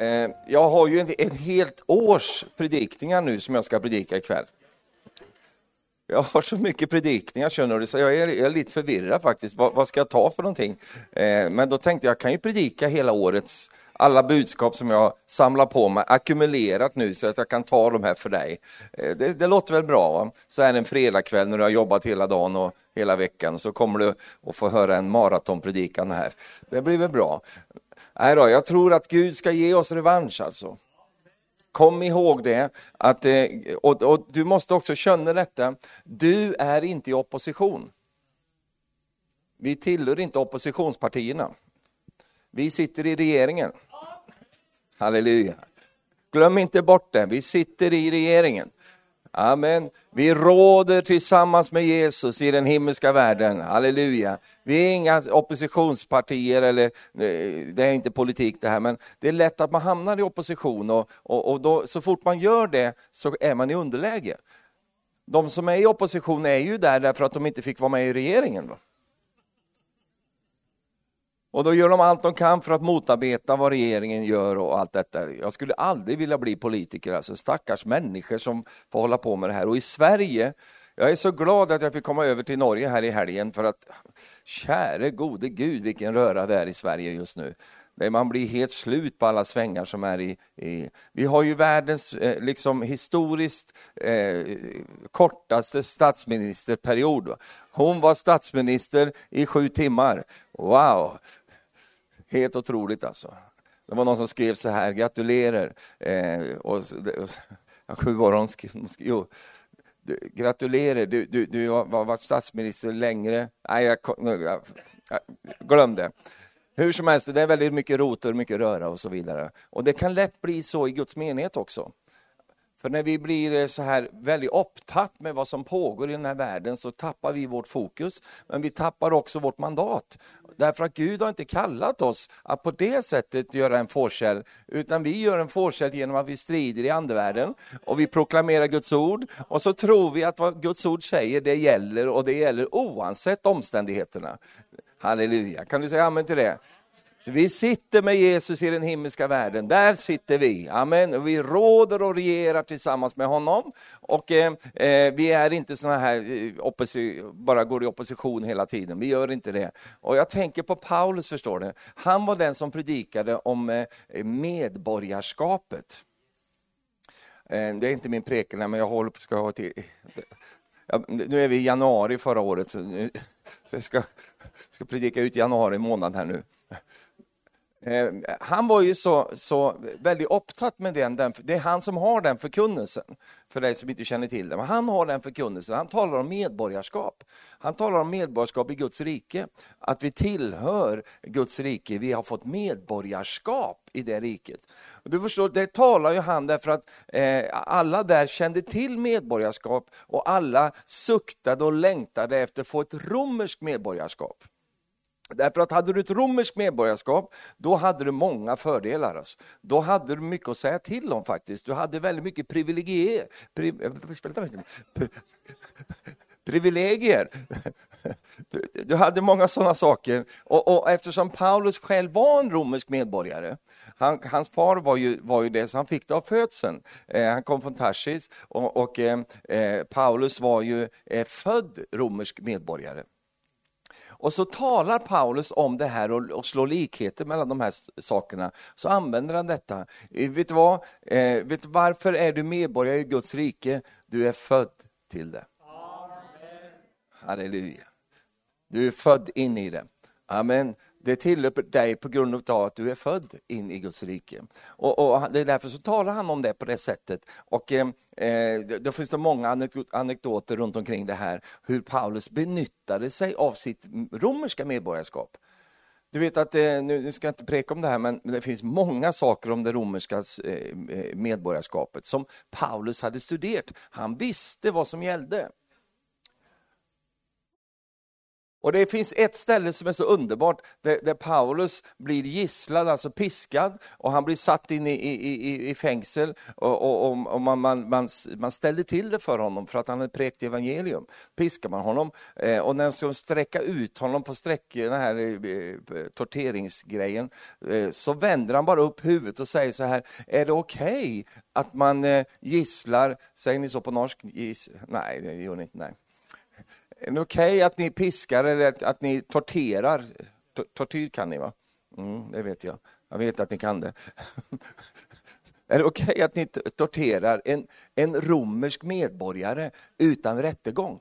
Eh, jag har ju en, en helt års predikningar nu som jag ska predika ikväll. Jag har så mycket predikningar känner du, så jag är, jag är lite förvirrad faktiskt. Vad, vad, ska jag ta för någonting? Eh, men då tänkte jag, jag kan ju predika hela årets alla budskap som jag samlar på mig, ackumulerat nu så att jag kan ta de här för dig. Eh, det, det låter väl bra? Va? Så är det en fredagkväll när du har jobbat hela dagen och hela veckan så kommer du att få höra en maratonpredikan här. Det blir väl bra? Nej då, jag tror att Gud ska ge oss revansch alltså. Kom ihåg det, att, eh, och, och du måste också känna detta, du är inte i opposition. Vi tillhör inte oppositionspartierna. Vi sitter i regeringen. Halleluja. Glöm inte bort det, vi sitter i regeringen. Amen. Vi råder tillsammans med Jesus i den himmelska världen. Halleluja. Vi är inga oppositionspartier, eller eh, det är inte politik det här, men det är lätt att man hamnar i opposition och, och, och då, så fort man gör det så är man i underläge. De som är i opposition är ju där därför att de inte fick vara med i regeringen. Va? Och då gör de allt de kan för att motarbeta vad regeringen gör och allt detta. Jag skulle aldrig vilja bli politiker, alltså stackars människor som får hålla på med det här. Och i Sverige, jag är så glad att jag fick komma över till Norge här i helgen för att käre gode gud vilken röra det är i Sverige just nu. Man blir helt slut på alla svängar som är i... i vi har ju världens eh, liksom historiskt eh, kortaste statsministerperiod. Hon var statsminister i sju timmar. Wow! Helt otroligt alltså. Det var någon som skrev så här, gratulerar. Eh, och, och, hur var hon skrev? Jo, du, gratulerar, du, du, du har varit statsminister längre. Nej, jag, jag, jag, glöm det. Hur som helst, det är väldigt mycket rotor, mycket röra och så vidare. Och det kan lätt bli så i Guds menighet också. För när vi blir eh, så här väldigt upptatt med vad som pågår i den här världen så tappar vi vårt fokus, men vi tappar också vårt mandat. Därför att Gud har inte kallat oss att på det sättet göra en forskäll, utan vi gör en forskäll genom att vi strider i andevärlden och vi proklamerar Guds ord och så tror vi att vad Guds ord säger det gäller och det gäller oavsett omständigheterna. Halleluja, kan du säga amen till det? Så vi sitter med Jesus i den himmelska världen, där sitter vi. Amen. Vi råder och regerar tillsammans med honom. Och eh, eh vi är inte såna här, eh, bara går i opposition hela tiden, vi gör inte det. Och jag tänker på Paulus, förstår du. Han var den som predikade om eh, medborgarskapet. Eh, det är inte min prekel, men jag håller på ska ha till... Nu är vi i januari förra året, så, nu, så jag ska, ska predika ut januari månad här nu. Eh, han var ju så, så väldigt upptatt med den, den, det är han som har den förkunnelsen, för dig som inte känner till det. Men han har den förkunnelsen, han talar om medborgarskap. Han talar om medborgarskap i Guds rike, att vi tillhör Guds rike, vi har fått medborgarskap i det riket. Du förstår, det talar ju han därför att eh, alla där kände till medborgarskap och alla suktade och längtade efter att få ett romerskt medborgarskap. Därför att hade du ett romerskt medborgarskap, då hade du många fördelar. Alltså. Då hade du mycket att säga till om faktiskt. Du hade väldigt mycket privilegier. Pri, privilegier. Du, du, hade många sådana saker. Och, och, eftersom Paulus själv var en romersk medborgare, han, hans far var ju, var ju det, så han fick det av födseln. Eh, han kom från Tarsis och, och eh, eh Paulus var ju eh, född romersk medborgare. Och så talar Paulus om det här och, och slår likheter mellan de här sakerna. Så använder han detta. Eh, vet du vad? Eh, vet varför är du medborgare i Guds rike? Du är född till det. Amen. Halleluja. Du är född in i det. Amen det tillhör dig på grund av att du är född in i Guds rike. Och, och det är därför så talar han om det på det sättet. Och eh, eh det finns det många anekdoter runt omkring det här, hur Paulus benyttade sig av sitt romerska medborgarskap. Du vet att, eh, nu ska jag inte preka om det här, men det finns många saker om det romerska eh, medborgarskapet som Paulus hade studerat. Han visste vad som gällde. Och det finns ett ställe som är så underbart, där, där Paulus blir gisslad, alltså piskad, och han blir satt in i, i, i, i fängsel, och, och, och man, man, man, man ställde till det för honom för att han hade präkt evangelium. Piskar man honom, eh, och när de ska sträcka ut honom på sträck, den här eh, torteringsgrejen, eh, så vänder han bara upp huvudet och säger så här, är det okej okay att man eh, gisslar, säger ni så på norsk? Giss, nej, det gör ni inte. Nej. Är det okej okay att ni piskar eller att ni torterar? Tortyr kan ni va? Mm, det vet jag. Jag vet att ni kan det. är det okej okay att ni torterar en, en romersk medborgare utan rättegång?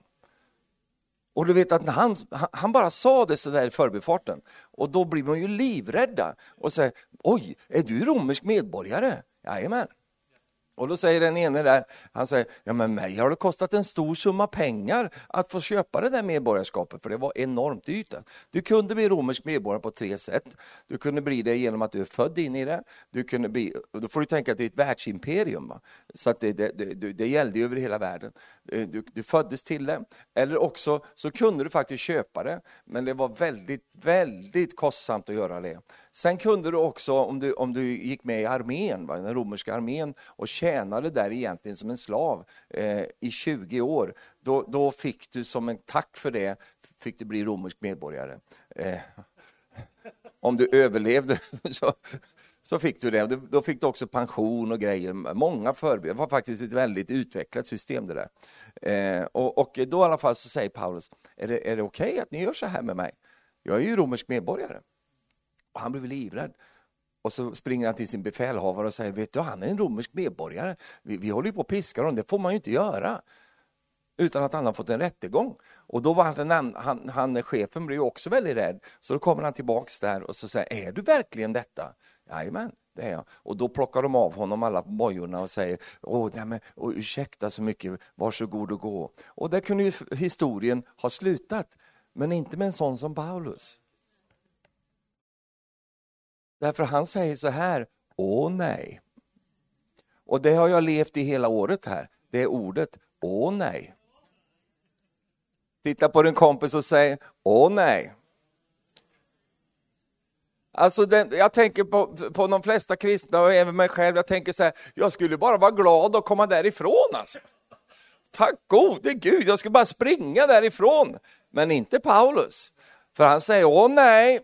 Och du vet att han, han bara sa det sådär i förbifarten och då blir man ju livrädda och säger oj, är du romersk medborgare? Jajamän. Och då säger den ene där, han säger, ja men mig har det kostat en stor summa pengar att få köpa det där medborgarskapet, för det var enormt dyrt. Du kunde bli romersk medborgare på tre sätt. Du kunde bli det genom att du är född in i det. Du kunde bli, då får du tänka att det är ett världsimperium, va? så att det, det, det, det gällde över hela världen. Eh, du, du föddes till det. Eller också så kunde du faktiskt köpa det, men det var väldigt, väldigt kostsamt att göra det. Sen kunde du också, om du, om du gick med i armén, va, den romerska armén, och tjänade där egentligen som en slav eh, i 20 år, då, då fick du som en tack för det, fick du bli romersk medborgare. Eh, om du överlevde så, så fick du det. Då fick du också pension och grejer. Många förberedda. Det var faktiskt ett väldigt utvecklat system det där. Eh, och, och, då i alla fall så säger Paulus, är det, är det okej okay att ni gör så här med mig? Jag är ju romersk medborgare. Och han blev livrädd. Och så springer han till sin befälhavare och säger, vet du, han är en romersk medborgare. Vi, vi håller ju på att piska honom, det får man ju inte göra. Utan att han har fått en rättegång. Och då var han, han, han chefen blev också väldigt rädd. Så då kommer han tillbaks där och så säger, är du verkligen detta? Jajamän, det är jag. Och då plockar de av honom alla bojorna och säger, åh, nej men, åh, ursäkta så mycket, varsågod och gå. Och där kunde ju historien ha slutat. Men inte med en sån som Paulus. Därför han säger så här, åh nej. Och det har jag levt i hela året här, det är ordet, åh nej. Titta på din kompis och säg, åh nej. Alltså den, jag tänker på, på de flesta kristna och även mig själv, jag tänker så här, jag skulle bara vara glad att komma därifrån alltså. Tack gode Gud, jag skulle bara springa därifrån. Men inte Paulus. För han säger, åh nej,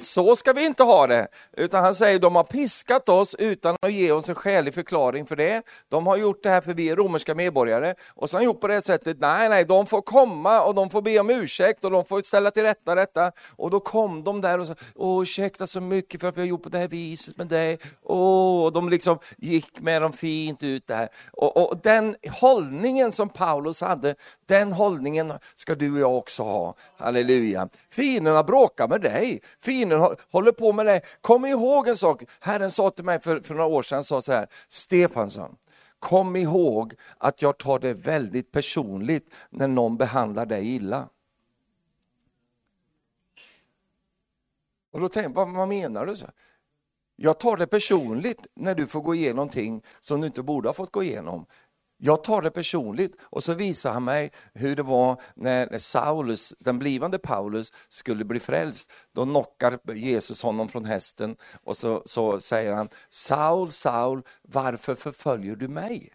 så ska vi inte ha det. Utan han säger, de har piskat oss utan att ge oss en skälig förklaring för det. De har gjort det här för vi är romerska medborgare. Och så har han gjort på det sättet, nej, nej, de får komma och de får be om ursäkt och de får ställa till rätta detta. Och då kom de där och sa, åh ursäkta så mycket för att vi har gjort på det här viset med dig. Åh, och de liksom gick med dem fint ut där. Och, och den hållningen som Paulus hade, den hållningen ska du och jag också ha. Halleluja. Fienderna bråkar med dig fienden håller på med det. Kom ihåg en sak, Herren sa till mig för, för några år sedan, sa så här, Stefansson, kom ihåg att jag tar det väldigt personligt när någon behandlar dig illa. Och då tänkte jag, vad, vad menar du? Så? Jag tar det personligt när du får gå igenom ting som du inte borde ha fått gå igenom. Jag tar det personligt och så visar han mig hur det var när Saulus, den blivande Paulus skulle bli frälst. Då knockar Jesus honom från hästen och så, så säger han Saul, Saul, varför förföljer du mig?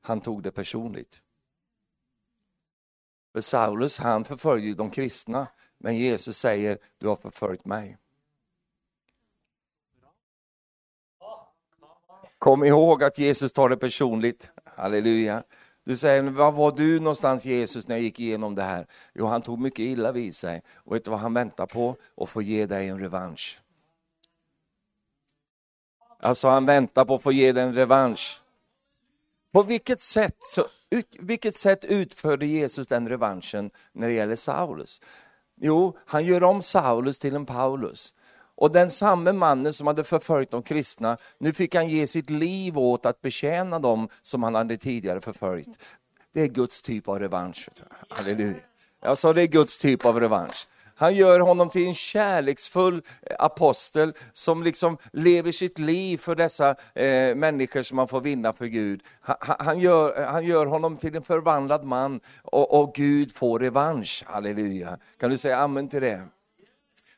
Han tog det personligt. För Saulus han förföljde de kristna men Jesus säger du har förföljt mig. Kom ihåg att Jesus tar det personligt. Halleluja. Du säger, var var du någonstans Jesus när jag gick igenom det här? Jo, han tog mycket illa vid sig. Och vet du vad han väntar på? Att få ge dig en revansch. Alltså han väntar på att få ge dig en revansch. På vilket sätt, så, ut, vilket sätt utförde Jesus den revanschen när det gäller Saulus? Jo, han gör om Saulus till en Paulus. Och den samme mannen som hade förföljt de kristna, nu fick han ge sitt liv åt att betjäna dem som han hade tidigare förföljt. Det är Guds typ av revansch. Halleluja. Jag sa det är Guds typ av revansch. Han gör honom till en kärleksfull apostel som liksom lever sitt liv för dessa eh, människor som man får vinna för Gud. Han, han, gör, han gör honom till en förvandlad man och, och Gud får revansch. Halleluja. Kan du säga amen till det?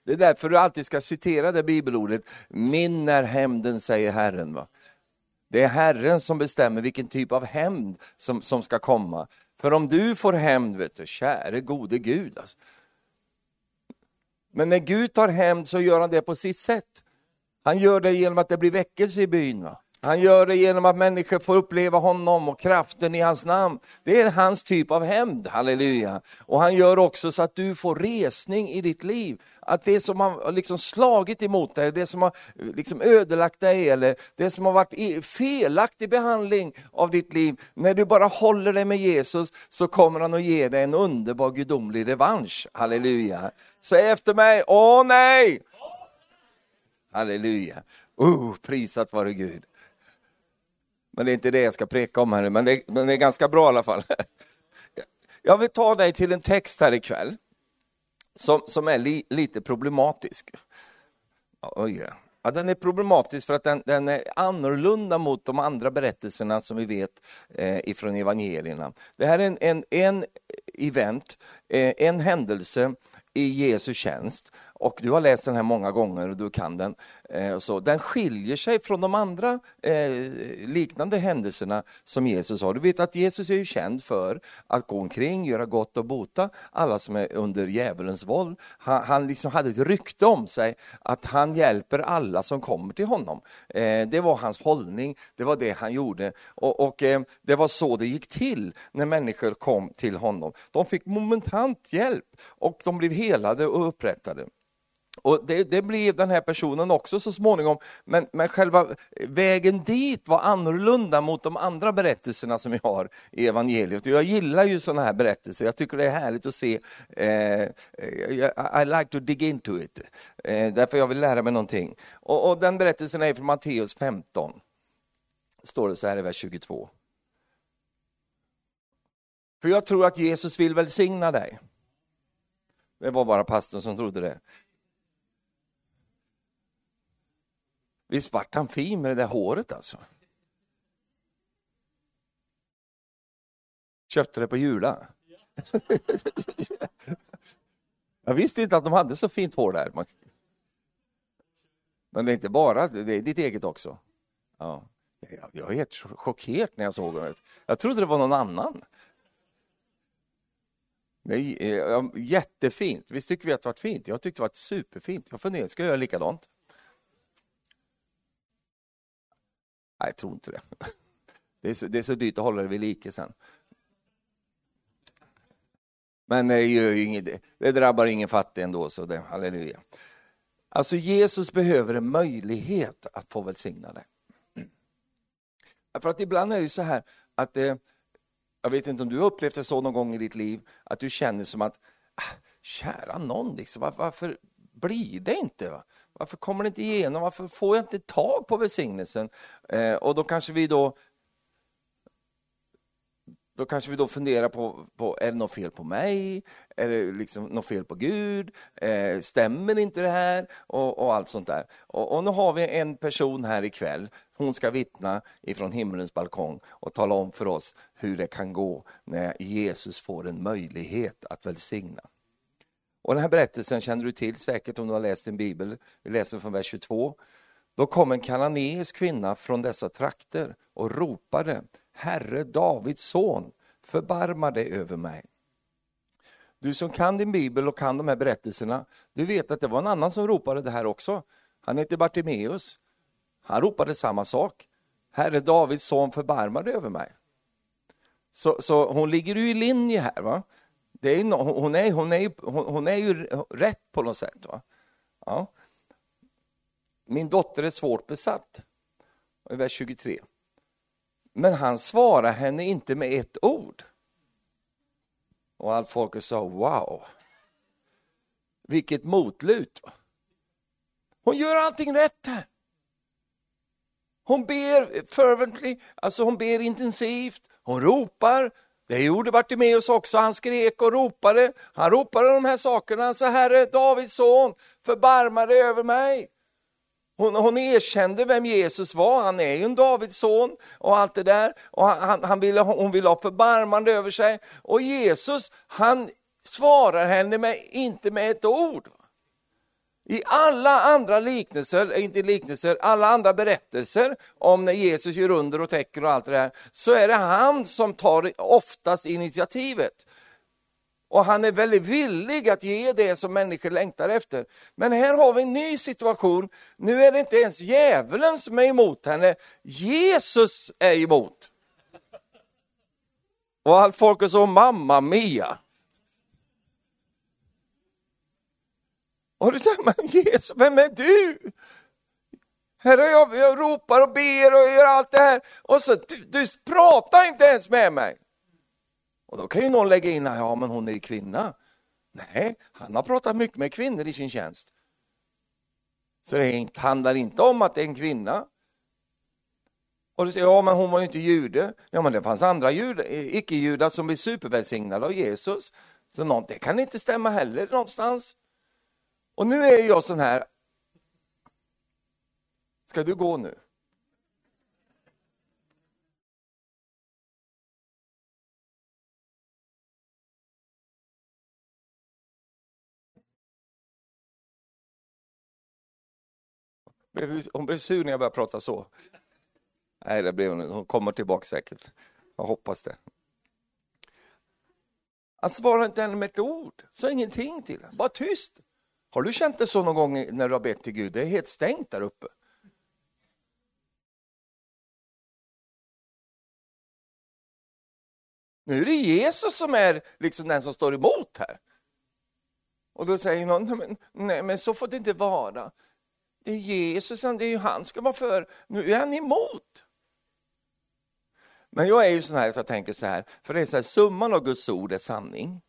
Det är därför du alltid ska citera det bibelordet, min är hämnden säger Herren. Va? Det är Herren som bestämmer vilken typ av hämnd som, som ska komma. För om du får hämnd, vet du, käre gode Gud. Alltså. Men när Gud tar hämnd så gör han det på sitt sätt. Han gör det genom att det blir väckelse i byn. Va? Han gör det genom att människor får uppleva honom och kraften i hans namn. Det är hans typ av hämnd, halleluja. Och han gör också så att du får resning i ditt liv. Att det som har liksom slagit emot dig, det som har liksom ödelagt dig eller det som har varit felaktig behandling av ditt liv, när du bara håller dig med Jesus så kommer han att ge dig en underbar gudomlig revansch. Halleluja. Säg efter mig, åh nej! Halleluja. Oh, prisat vare Gud. Men det är inte det jag ska preka om här men det, men det är ganska bra i alla fall. Jag vill ta dig till en text här ikväll som, som är li, lite problematisk. Oj, ja, den är problematisk för att den, den, är annorlunda mot de andra berättelserna som vi vet eh, ifrån evangelierna. Det här är en, en, en event, eh, en händelse i Jesu tjänst och du har läst den här många gånger och du kan den. Eh, så den skiljer sig från de andra eh, liknande händelserna som Jesus har. Du vet att Jesus är ju känd för att gå omkring, göra gott och bota alla som är under djävulens våld. Han, han liksom hade ett rykte om sig att han hjälper alla som kommer till honom. Eh, det var hans hållning, det var det han gjorde. Och, och eh, det var så det gick till när människor kom till honom. De fick momentant hjälp och de blev helade och upprättade. Och det, det blev den här personen också så småningom, men, men själva vägen dit var annorlunda mot de andra berättelserna som vi har i evangeliet. Och jag gillar ju sådana här berättelser, jag tycker det är härligt att se, eh, eh I like to dig into it, eh, därför jag vill lära mig någonting. Och, och den berättelsen är från Matteus 15, står det så här i vers 22. För jag tror att Jesus vill välsigna dig. Det var bara pastorn som trodde det. Visst vart han fin med det där håret alltså? Köpte det på Jula. Jag visste inte att de hade så fint hår där. Men det är inte bara, det är ditt eget också. Ja. Jag var helt chockerad när jag såg honom. Jag trodde det var någon annan. Nej, eh, jättefint. Visst tycker vi att det var fint? Jag tyckte det var superfint. Jag funderade, ska jag göra likadant? Nej, jag tror inte det. Det är så, det är så dyrt att hålla det vid like sen. Men det, gör ju inget, det drabbar ingen fattig ändå, så det, halleluja. Alltså Jesus behöver en möjlighet att få välsigna dig. För att ibland är det så här att, eh, jag vet inte om du har upplevt det så någon gång i ditt liv, att du känner som att, ah, kära någon, liksom, varför blir det inte? Va? Varför kommer det inte igenom? Varför får jag inte tag på välsignelsen? Eh, och då kanske vi då då kanske vi då funderar på, på är det något fel på mig? Är det liksom något fel på Gud? Eh, stämmer inte det här? Och, och allt sånt där. Och, och, nu har vi en person här ikväll, hon ska vittna ifrån himmelens balkong och tala om för oss hur det kan gå när Jesus får en möjlighet att välsigna. Och den här berättelsen känner du till säkert om du har läst din bibel. Vi läser från vers 22. Då kom en kananeisk kvinna från dessa trakter och ropade Herre Davids son, förbarma dig över mig. Du som kan din bibel och kan de här berättelserna, du vet att det var en annan som ropade det här också. Han heter Bartimeus. Han ropade samma sak. Herre Davids son, förbarma dig över mig. Så, så hon ligger ju i linje här. Va? Det är, hon, är, hon, är, hon, hon är ju rätt på något sätt. Va? Ja. Min dotter är svårt besatt. I vers 23. Men han svarar henne inte med ett ord. Och allt folket sa wow. Vilket motlut. Hon gör allting rätt här. Hon ber fervently, alltså hon ber intensivt, hon ropar, det gjorde Bartimeus också, han skrek och ropade. Han ropade de här sakerna, han sa Herre Davids son, förbarma dig över mig. Hon, hon erkände vem Jesus var, han är ju en Davids son och allt det där. Och han, han ville, hon ville ha förbarmande över sig. Och Jesus, han svarar henne med, inte med ett ord. I alla andra liknelser, eh, inte liknelser, alla andra berättelser om när Jesus gör under och täcker och allt det där, så är det han som tar oftast initiativet. Och han är väldigt villig att ge det som människor längtar efter. Men här har vi en ny situation. Nu är det inte ens djävulen som är emot henne, Jesus är emot. Och allt folk är så, mamma mia. Och du säger, men Jesus, vem är du? Herre, jag, jag ropar och ber och gör allt det här. Och så, du, du pratar inte ens med mig. Och då kan ju någon lägga in, ja men hon är ju kvinna. Nej, han har pratat mycket med kvinnor i sin tjänst. Så det handlar inte om att det är en kvinna. Och du säger, ja men hon var ju inte jude. Ja men det fanns andra icke-judar som blev supervälsignade av Jesus. Så någon, det kan inte stämma heller någonstans. Och nu är jag sån här, ska du gå nu? Hon blev sur när jag började prata så. Nej, det blev hon Hon kommer tillbaka säkert. Jag hoppas det. Han svarade inte henne med ett ord, sa ingenting till henne, bara tyst. Har du känt det så någon gång när du har bett till Gud? Det är helt stängt där uppe. Nu är det Jesus som är liksom den som står emot här. Och då säger någon, men, nej men så får det inte vara. Det är Jesus, det är ju han ska vara för. Nu är han emot. Men jag är ju sån här att jag tänker så här, för det är så här, summan av Guds ord är sanning.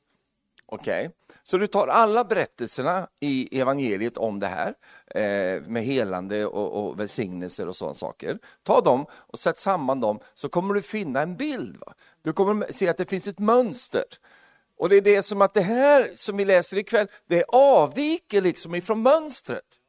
Okej? Okay? Så du tar alla berättelserna i evangeliet om det här eh, med helande och, och välsignelser och sådana saker. Ta dem och sätt samman dem så kommer du finna en bild. Va? Du kommer se att det finns ett mönster. Och det är det som att det här som vi läser ikväll, det avviker liksom ifrån mönstret.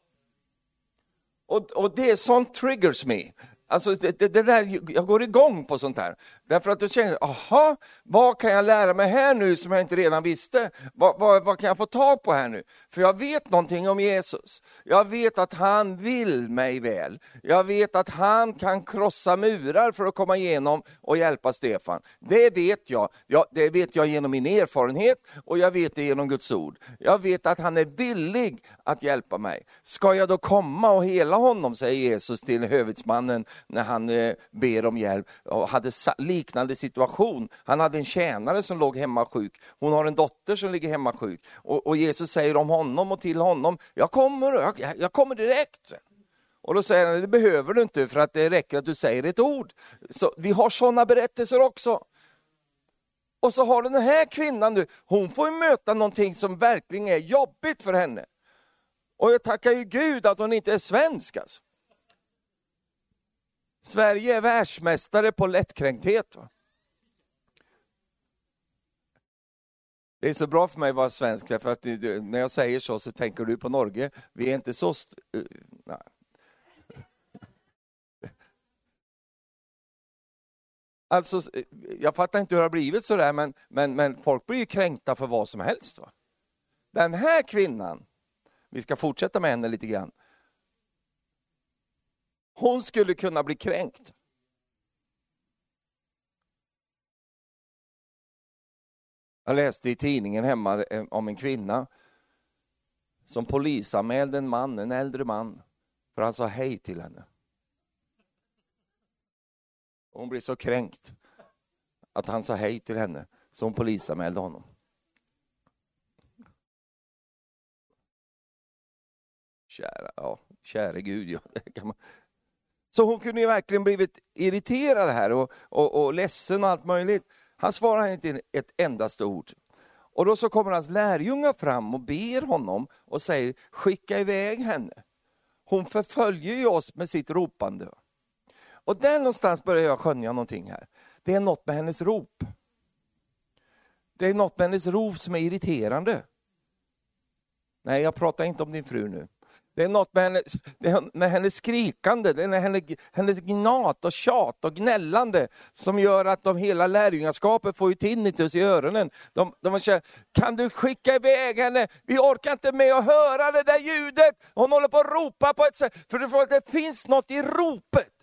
Och, och det är sånt triggers me. Alltså det, det, det, där, jag går igång på sånt här. Därför att jag känner, aha, vad kan jag lära mig här nu som jag inte redan visste? Vad, vad, vad, kan jag få tag på här nu? För jag vet någonting om Jesus. Jag vet att han vill mig väl. Jag vet att han kan krossa murar för att komma igenom och hjälpa Stefan. Det vet jag. Ja, det vet jag genom min erfarenhet och jag vet det genom Guds ord. Jag vet att han är villig att hjälpa mig. Ska jag då komma och hela honom, säger Jesus till hövitsmannen när han eh, ber om hjälp och hade liknande situation. Han hade en tjänare som låg hemma sjuk. Hon har en dotter som ligger hemma sjuk. Och, och Jesus säger om honom och till honom, jag kommer, jag, jag kommer direkt. Och då säger han, det behöver du inte för att det räcker att du säger ett ord. Så Vi har sådana berättelser också. Och så har du den här kvinnan nu, hon får möta någonting som verkligen är jobbigt för henne. Och jag tackar ju Gud att hon inte är svensk. Alltså. Sverige är världsmästare på lättkränkthet. Va? Det är så bra för mig att vara svensk, för att när jag säger så så tänker du på Norge. Vi är inte så... Uh, Alltså, eh, jag fattar inte hur det har blivit sådär, men, men, men folk blir ju kränkta för vad som helst. Va? Den här kvinnan, vi ska fortsätta med henne lite grann, hon skulle kunna bli kränkt. Jag läste i tidningen hemma eh, om en kvinna som polisanmälde en man, en äldre man, för han sa hej till henne. Hon blev så kränkt att han sa hej till henne, så hon polisanmälde honom. Kära, ja, käre Gud, ja, det kan man, så hon kunde ju verkligen blivit irriterad här och, och, och ledsen och allt möjligt. Han svarar inte ett endaste ord. Och då så kommer hans lärjungar fram och ber honom och säger, skicka iväg henne. Hon förföljer ju oss med sitt ropande. Och där någonstans börjar jag skönja någonting här. Det är något med hennes rop. det är något med hennes rop som är irriterande. Nej, jag pratar inte om din fru nu. Det är något med hennes, med hennes skrikande, det är hennes, hennes gnat och tjat och gnällande som gör att de hela lärjungaskapet får ju tinnitus i öronen. De, de känner, kan du skicka iväg henne? Vi orkar inte med att höra det där ljudet. Hon håller på att ropa på ett sätt, för det finns något i ropet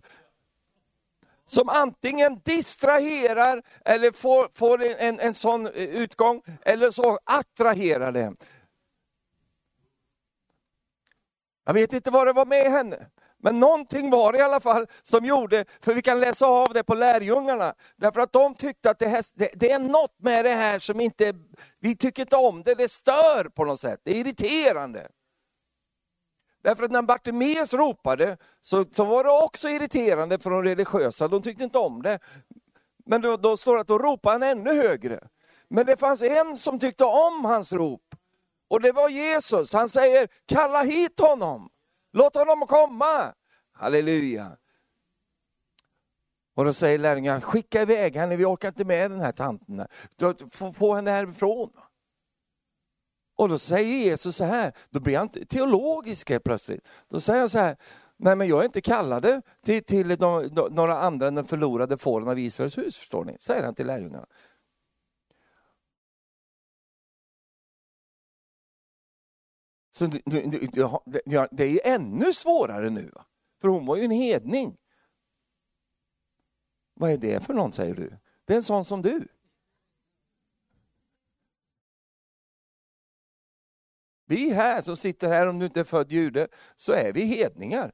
som antingen distraherar eller får, får en, en sån utgång, eller så attraherar det. Jag vet inte vad det var med henne. Men någonting var det i alla fall som gjorde, för vi kan läsa av det på lärjungarna, därför att de tyckte att det, här, det, det, är något med det här som inte, vi tycker inte om det, det stör på något sätt, det är irriterande. Därför att när Bartimeus ropade så, så var det också irriterande för de religiösa, de tyckte inte om det. Men då, då står det att då ropade han ännu högre. Men det fanns en som tyckte om hans rop. Och det var Jesus. Han säger, kalla hit honom. Låt honom komma. Halleluja. Och då säger lärjungarna, skicka iväg henne, vi orkar inte med den här tanten. Få, få henne härifrån. Och då säger Jesus så här, då blir han teologisk helt plötsligt. Då säger han så här, nej men jag är inte kallad till, till de, de, några andra än den förlorade fåren av Israels hus, förstår ni? Säger han till lärjungarna. Så det är ju ännu svårare nu, för hon var ju en hedning. Vad är det för någon säger du? Det är en sån som du. Vi här som sitter här, om du inte är född jude, så är vi hedningar.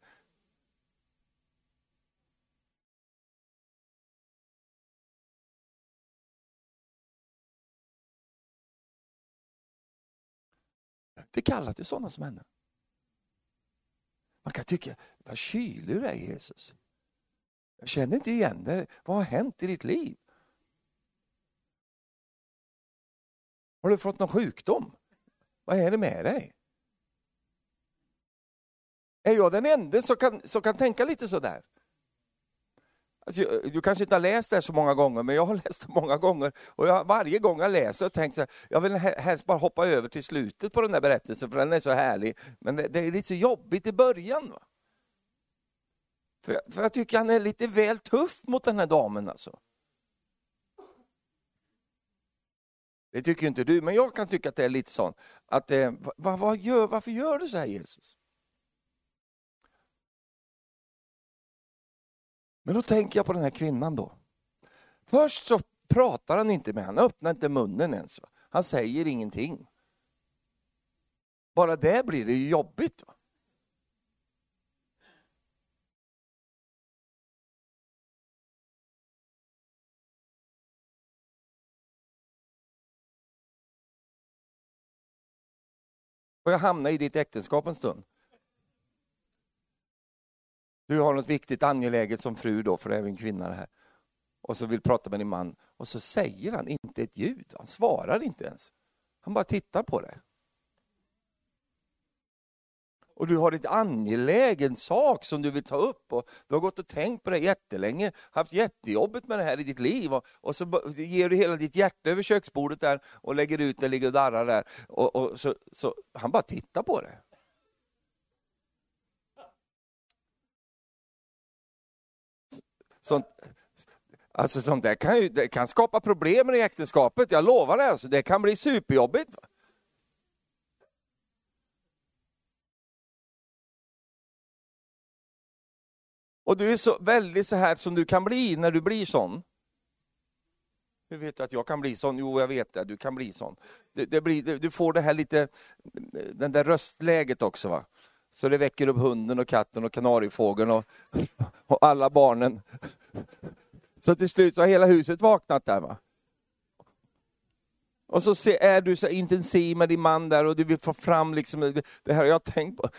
Inte kallad till sådana som henne. Man kan tycka, vad kylig du är Jesus. Jag känner inte igen dig. Vad har hänt i ditt liv? Har du fått någon sjukdom? Vad är det med dig? Är jag den enda som kan, som kan tänka lite sådär? Alltså, du kanske inte har läst det här så många gånger, men jag har läst det många gånger. Och jag, varje gång jag läser och tänkt så här, jag vill helst bara hoppa över till slutet på den där berättelsen, för den är så härlig. Men det, det är lite så jobbigt i början. Va? För, för jag tycker han är lite väl tuff mot den här damen alltså. Det tycker inte du, men jag kan tycka att det är lite sånt. Att, eh, va, va, gör, varför gör du så här Jesus? Men då tänker jag på den här kvinnan då. Först så pratar han inte med henne, öppnar inte munnen ens. Va? Han säger ingenting. Bara det blir det ju jobbigt. Va? Och jag hamnar i ditt äktenskap en stund. Du har något viktigt angeläget som fru då, för det är en kvinna det här. Och så vill prata med din man och så säger han inte ett ljud, han svarar inte ens. Han bara tittar på det. Och du har ett angelägen sak som du vill ta upp och du har gått och tänkt på det jättelänge, haft jättejobbigt med det här i ditt liv och, och så ger du hela ditt hjärta över köksbordet där och lägger ut det, ligger och darrar där. Och, och så, så han bara tittar på det. Sånt, alltså sånt där kan, ju, det kan skapa problem i äktenskapet, jag lovar det. Alltså, det kan bli superjobbigt. Och du är så väldigt så här som du kan bli när du blir sån. Hur vet du att jag kan bli sån? Jo, jag vet det, du kan bli sån. Det, det blir, du får det här lite, den där röstläget också. va. Så det väcker upp hunden och katten och kanariefågeln och, och alla barnen. Så till slut så har hela huset vaknat där. Va? Och så är du så intensiv med din man där och du vill få fram liksom det här jag har tänkt på.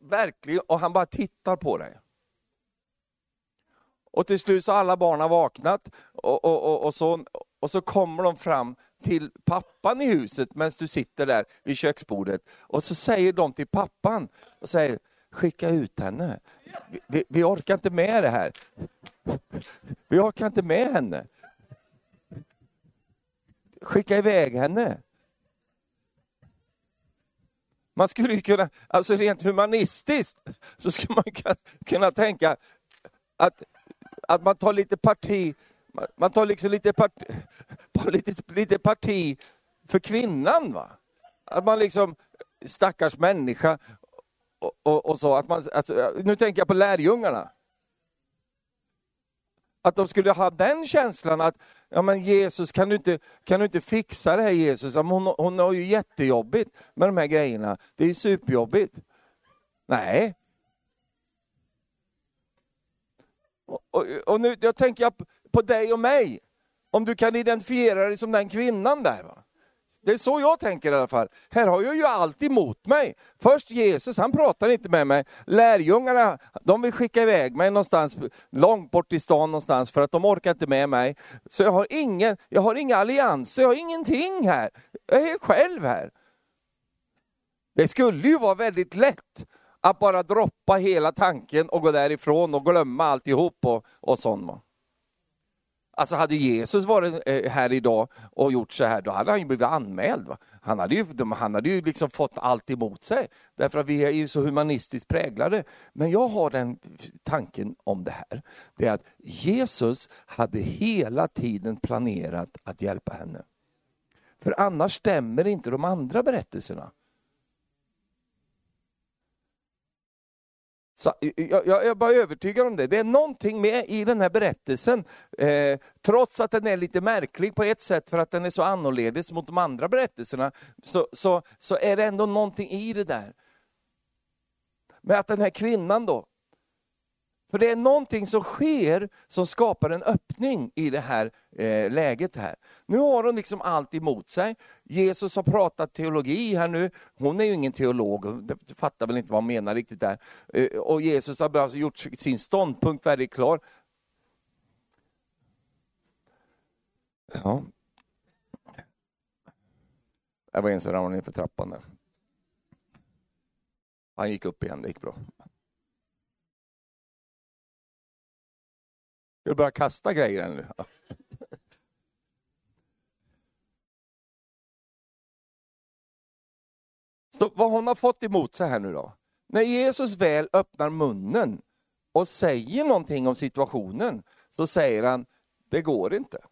Verkligen, och han bara tittar på dig. Och till slut så har alla barnen vaknat och, och, och, och, så, och så kommer de fram till pappan i huset medan du sitter där vid köksbordet. Och så säger de till pappan, och säger, skicka ut henne. Vi, vi orkar inte med det här. Vi orkar inte med henne. skicka iväg henne. Man skulle ju kunna, alltså rent humanistiskt, så skulle man kunna tänka att, att man tar lite parti, man tar liksom lite parti, lite, lite parti för kvinnan. Va? Att man liksom, stackars människa, och, och, och så. Att man, alltså, nu tänker jag på lärjungarna. Att de skulle ha den känslan att, ja men Jesus kan du inte, kan du inte fixa det här Jesus? Hon, hon har ju jättejobbigt med de här grejerna. Det är ju superjobbigt. Nej. Och, och, och nu jag tänker jag på dig och mig. Om du kan identifiera dig som den kvinnan där. Va? Det är så jag tänker i alla fall. Här har jag ju allt emot mig. Först Jesus, han pratar inte med mig. Lärjungarna, de vill skicka iväg mig någonstans långt bort i stan någonstans för att de orkar inte med mig. Så jag har, ingen, jag har inga allianser, jag har ingenting här. Jag är helt själv här. Det skulle ju vara väldigt lätt att bara droppa hela tanken och gå därifrån och glömma alltihop och, och sånt. Alltså hade Jesus varit eh, här idag och gjort så här, då hade han ju blivit anmäld. Va? Han hade ju, han hade ju liksom fått allt emot sig, därför att vi är ju så humanistiskt präglade. Men jag har den tanken om det här, det är att Jesus hade hela tiden planerat att hjälpa henne. För annars stämmer inte de andra berättelserna. Så, jag, jag, är bara övertygad om det. Det är någonting med i den här berättelsen, eh, trots att den är lite märklig på ett sätt för att den är så annorledes mot de andra berättelserna, så, så, så är det ändå någonting i det där. Med att den här kvinnan då, för det är någonting som sker som skapar en öppning i det här eh, läget här. Nu har hon liksom allt emot sig. Jesus har pratat teologi här nu. Hon är ju ingen teolog, hon fattar väl inte vad han menar riktigt där. Eh, och Jesus har alltså gjort sin ståndpunkt väldigt klar. Ja. Jag var en som ramlade ner för trappan där. Han gick upp igen, det gick bra. Ska du börja kasta grejer nu? Så vad hon har fått emot sig här nu då? När Jesus väl öppnar munnen och säger någonting om situationen, så säger han, det går inte.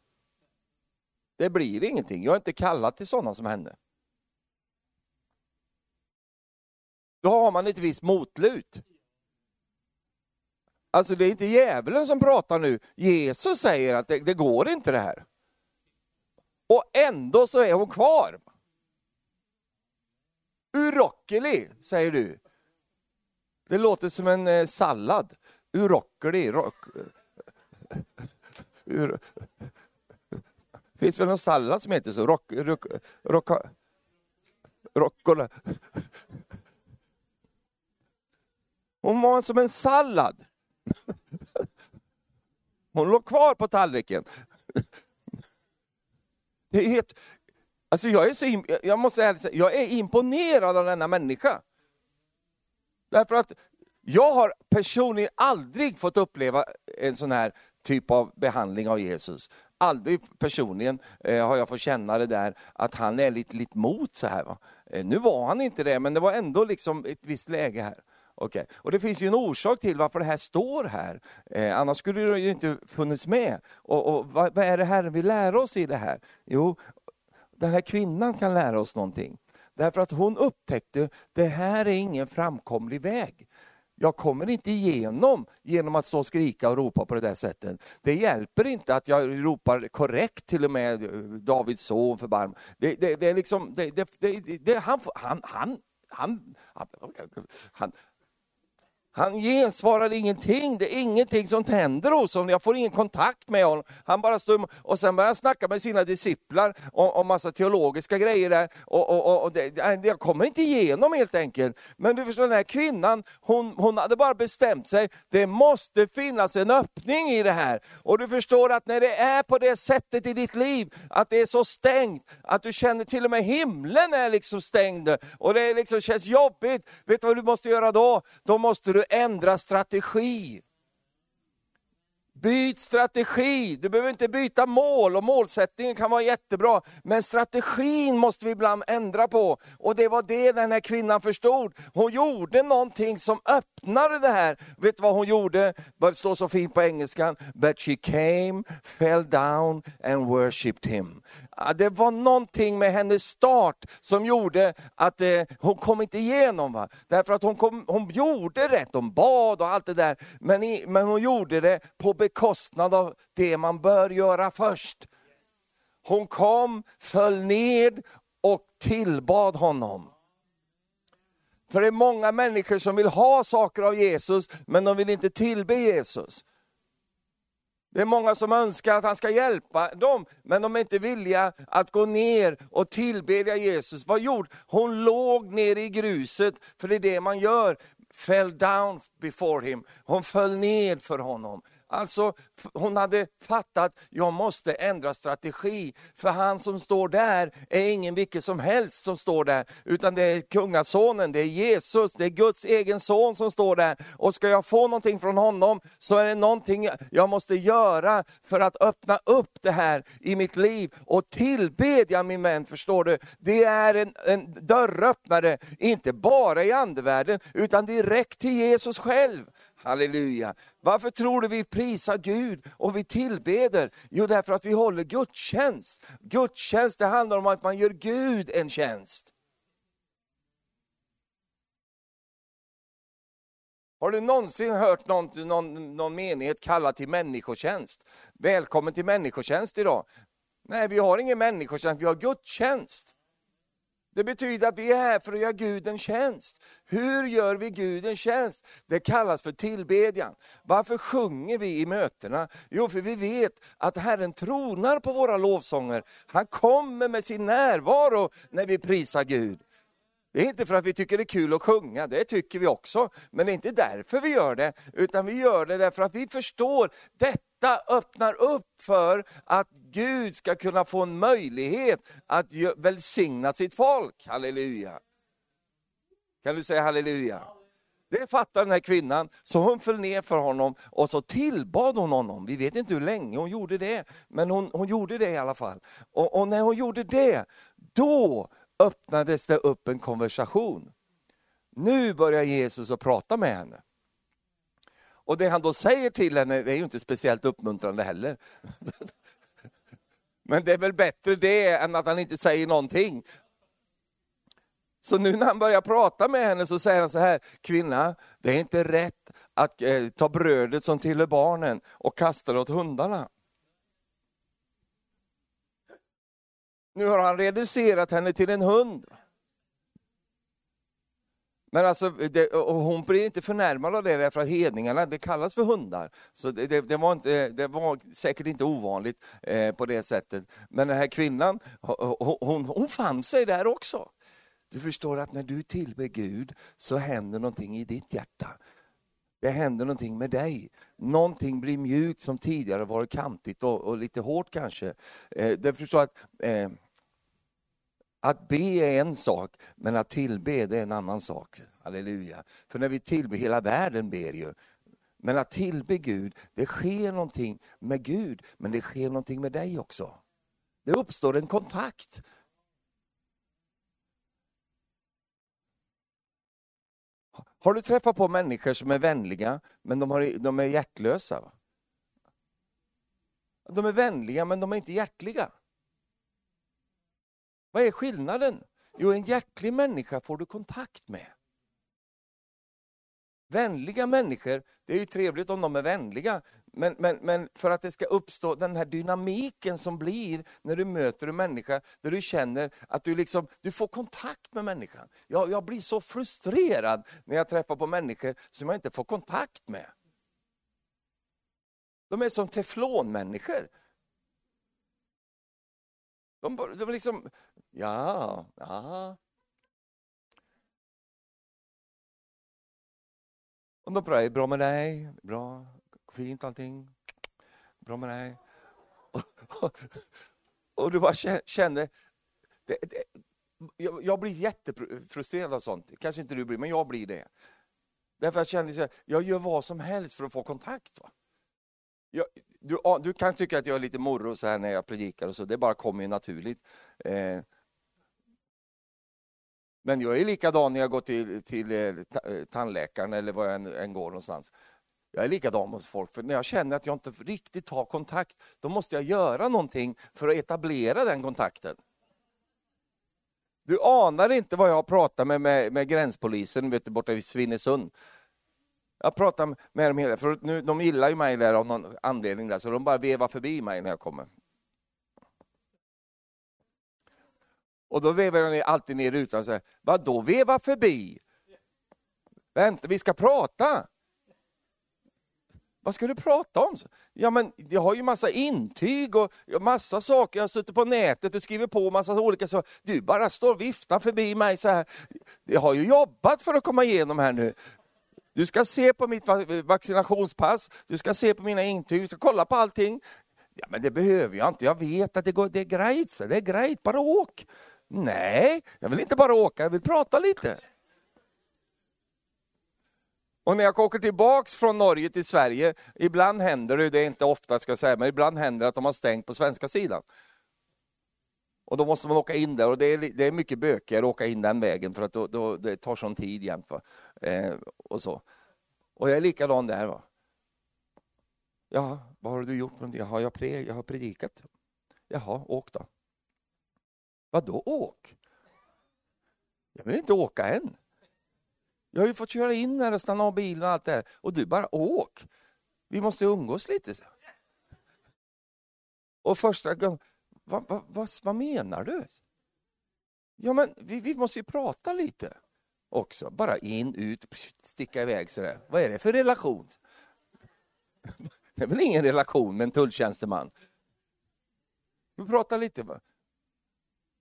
Det blir ingenting, jag är inte kallad till sådana som henne. Då har man ett visst motlut. Alltså det är inte djävulen som pratar nu. Jesus säger att det, det går inte det här. Och ändå så är hon kvar. Urockeli, säger du. Det låter som en eh, sallad. Urockeli. Rock. Ur... Finns väl någon sallad som heter så? Rock, rock, rock, rockola. Hon var som en sallad. Hon låg kvar på tallriken. Det är helt, alltså jag, är så, jag måste säga, jag är imponerad av denna människa. Därför att jag har personligen aldrig fått uppleva en sån här typ av behandling av Jesus. Aldrig personligen eh, har jag fått känna det där att han är lite, lite mot så här. Va? Eh, nu var han inte det, men det var ändå liksom ett visst läge här. Okay. Och det finns ju en orsak till varför det här står här, eh, annars skulle det ju inte funnits med. Och, och vad, vad, är det Herren vill lära oss i det här? Jo, den här kvinnan kan lära oss någonting. Därför att hon upptäckte, det här är ingen framkomlig väg. Jag kommer inte igenom genom att stå och skrika och ropa på det där sättet. Det hjälper inte att jag ropar korrekt till och med Davids son förbarm. Det, det, det är liksom, det, det, det, han, han, han, han, han, han gensvarar ingenting, det är ingenting som tänder hos honom, jag får ingen kontakt med honom. Han bara står och sen börjar han snacka med sina disciplar om, om massa teologiska grejer där. Och, och, och det, jag kommer inte igenom helt enkelt. Men du förstår, den här kvinnan, hon, hon hade bara bestämt sig, det måste finnas en öppning i det här. Och du förstår att när det är på det sättet i ditt liv, att det är så stängt, att du känner till och med himlen är liksom stängd, och det liksom känns jobbigt. Vet du vad du måste göra då? Då måste du ändra strategi. Byt strategi. Du behöver inte byta mål och målsättningen kan vara jättebra. Men strategin måste vi ibland ändra på. Och det var det den här kvinnan förstod. Hon gjorde någonting som öppnade det här. Vet du vad hon gjorde? Det står så fint på engelskan. But she came, fell down and worshipped him. Det var någonting med hennes start som gjorde att eh, hon kom inte igenom. Va? Därför att hon, kom, hon gjorde rätt, hon bad och allt det där. Men, i, men hon gjorde det på bekostnad av det man bör göra först. Hon kom, föll ned och tillbad honom. För det är många människor som vill ha saker av Jesus, men de vill inte tillbe Jesus. Det är många som önskar att han ska hjälpa dem, men de är inte villiga att gå ner och tillbedja Jesus. Vad gjorde hon? låg ner i gruset, för det är det man gör. Fell down before him. Hon föll ned för honom. Alltså, hon hade fattat, jag måste ändra strategi. För han som står där är ingen vilken som helst som står där, utan det är kungasonen, det är Jesus, det är Guds egen son som står där. Och ska jag få någonting från honom så är det någonting jag måste göra för att öppna upp det här i mitt liv. Och tillbedja min vän, förstår du, det är en, en dörröppnare, inte bara i andevärlden, utan direkt till Jesus själv. Halleluja. Varför tror du vi prisar Gud och vi tillbeder? Jo, därför att vi håller gudstjänst. Gudstjänst det handlar om att man gör Gud en tjänst. Har du någonsin hört någon, någon, någon menighet kalla till människotjänst? Välkommen till människotjänst idag. Nej, vi har ingen människotjänst, vi har gudstjänst. Det betyder att vi är här för att göra Gud en tjänst. Hur gör vi Gud en tjänst? Det kallas för tillbedjan. Varför sjunger vi i mötena? Jo, för vi vet att Herren tronar på våra lovsånger. Han kommer med sin närvaro när vi prisar Gud. Det är inte för att vi tycker det är kul att sjunga, det tycker vi också. Men det är inte därför vi gör det, utan vi gör det därför att vi förstår detta öppnar upp för att Gud ska kunna få en möjlighet att välsigna sitt folk. Halleluja. Kan du säga halleluja? Det fattar den här kvinnan, så hon föll ner för honom och så tillbad hon honom. Vi vet inte hur länge hon gjorde det, men hon, hon gjorde det i alla fall. Och, och när hon gjorde det, då öppnades det upp en konversation. Nu börjar Jesus att prata med henne. Och det han då säger till henne, det är ju inte speciellt uppmuntrande heller. Men det är väl bättre det än att han inte säger någonting. Så nu när han börjar prata med henne så säger han så här, kvinna, det är inte rätt att eh, ta brödet som tillhör barnen och kasta det åt hundarna. Nu har han reducerat henne till en hund. Men alltså, det, och hon blir inte förnärmad av det därför att hedningarna, det kallas för hundar. Så det, det, det var, inte, det var säkert inte ovanligt eh, på det sättet. Men den här kvinnan, hon, hon, hon fann sig där också. Du förstår att när du tillber Gud så händer någonting i ditt hjärta. Det händer någonting med dig. Någonting blir mjukt som tidigare varit kantigt och, och lite hårt kanske. Eh, du förstår att eh, att be är en sak, men att tillbe det är en annan sak. Halleluja. För när vi tillber, hela världen ber ju. Men att tillbe Gud, det sker någonting med Gud, men det sker någonting med dig också. Det uppstår en kontakt. Har du träffat på människor som är vänliga, men de, har, de är hjärtlösa? De är vänliga, men de är inte hjärtliga. Vad är skillnaden? Jo, en hjärtlig människa får du kontakt med. Vänliga människor, det är ju trevligt om de är vänliga, men, men, men för att det ska uppstå den här dynamiken som blir när du möter en människa, där du känner att du, liksom, du får kontakt med människan. Jag, jag blir så frustrerad när jag träffar på människor som jag inte får kontakt med. De är som teflonmänniskor. De, de liksom, Ja, ja. Och de pratar, bra med dig, bra, fint allting, bra med dig. Och, och, och du bara känner, det, det, jag, jag, blir jättefrustrerad av sånt, kanske inte du blir, men jag blir det. Därför jag känner att jag gör vad som helst för att få kontakt. Va? Jag, du, du, kan tycka att jag är lite morro så här när jag predikar och så, det bara kommer ju naturligt. Eh, men jag är likadan när jag går till, till eh, eh, tandläkaren eller var jag än, än går någonstans. Jag är likadan mot folk, för när jag känner att jag inte riktigt har kontakt, då måste jag göra någonting för att etablera den kontakten. Du anar inte vad jag har pratat med, med, med gränspolisen vet du, borta vid Svinesund. Jag pratar med dem hela för nu, de gillar ju mig där av någon anledning, där, så de bara vevar förbi mig när jag kommer. Och då vevar de alltid ner rutan och säger, vadå veva förbi? Vänta, vi ska prata. Vad ska du prata om? Ja, men jag har ju massa intyg och massa saker. Jag har suttit på nätet och skrivit på massa olika saker. Du bara står och viftar förbi mig så här. Jag har ju jobbat för att komma igenom här nu. Du ska se på mitt vaccinationspass, du ska se på mina intyg, du ska kolla på allting. Ja, men det behöver jag inte, jag vet att det, går, det är grejt, det är grejt, bara åk. Nej, jag vill inte bara åka, jag vill prata lite. Och när jag åker tillbaks från Norge till Sverige, ibland händer det, det är inte ofta ska jag säga, men ibland händer det att de har stängt på svenska sidan. Och då måste man åka in där och det är, det är mycket bökigare att åka in den vägen för att då, då det tar sån tid jämt. Eh, och så. Och jag är likadan där. Va? Ja, vad har du gjort? Jaha, jag, pre, jag har predikat. Jaha, åk då. Vadå åk? Jag vill inte åka än. Jag har ju fått köra in här och stanna av bilen och allt det här. Och du bara åk. Vi måste umgås lite. Och första gången, vad, vad, vad, vad menar du? Ja men vi, vi måste ju prata lite också. Bara in, ut, sticka iväg sådär. Vad är det för relation? Det är väl ingen relation med en tulltjänsteman? Vi pratar lite. Va?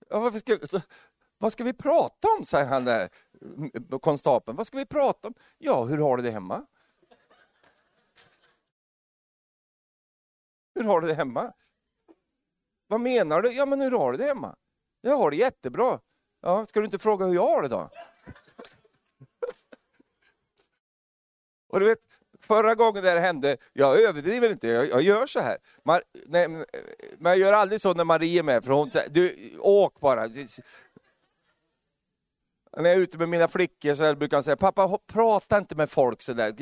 Ja, varför ska, så, vad ska vi prata om, säger han där, konstapeln. Vad ska vi prata om? Ja, hur har du det hemma? Hur har du det hemma? Vad menar du? Ja, men hur har du det hemma? Jag har det jättebra. Ja, ska du inte fråga hur jag har det då? Och du vet, förra gången det här hände, jag överdriver inte, jag, jag gör så här. Man, nej, men jag gör aldrig så när Marie är med, för hon du, åk bara. När jag är ute med mina flickor så brukar jag säga, pappa prata inte med folk sådär.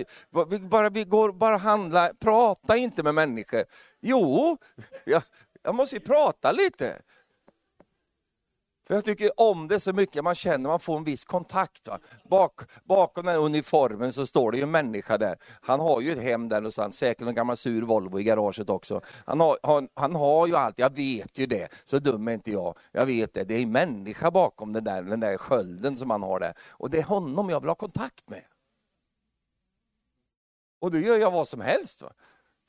Vi, bara, vi går bara handla, prata inte med människor. Jo, jag, jag måste ju prata lite. För jag tycker om det så mycket, man känner man får en viss kontakt. Va? Bak, bakom den uniformen så står det ju en människa där. Han har ju ett hem där någonstans, säkert en gammal sur Volvo i garaget också. Han har, han, han har ju allt, jag vet ju det. Så dum är inte jag. Jag vet det, det är en människa bakom den där, den där skölden som han har där. Och det är honom jag vill ha kontakt med. Och då gör jag vad som helst. Va?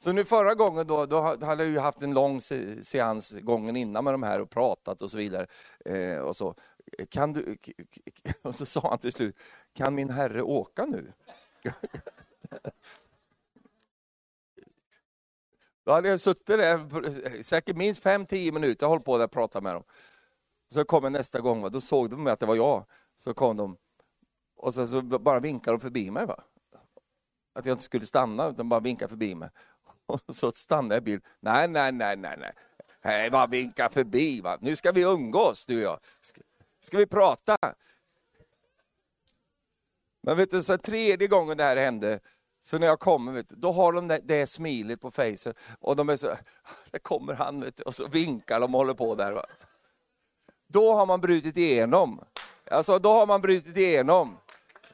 Så nu förra gången då, då hade jag ju haft en lång seans gången innan med de här och pratat och så vidare. Eh, och, så. Kan du, och så sa han till slut, kan min herre åka nu? Då hade jag suttit där eh, säkert minst fem tio minuter och hållit på där och pratat med dem. Så kommer nästa gång, då såg de att det var jag. Så kom de och så, så bara vinkade de förbi mig. Va? Att jag inte skulle stanna, utan bara vinkade förbi mig. Och så stannar jag bild. Nej, nej, nej, nej, nej. Hej, bara vinka förbi. Va? Nu ska vi umgås, du och jag. Ska, ska vi prata? Men vet du, så tredje gången det här hände, så när jag kommer, vet du, då har de det, det smilet på fejset och de är så, där kommer han, vet du, och så vinkar de och håller på där. Va? Då har man brutit igenom. Alltså, då har man brutit igenom.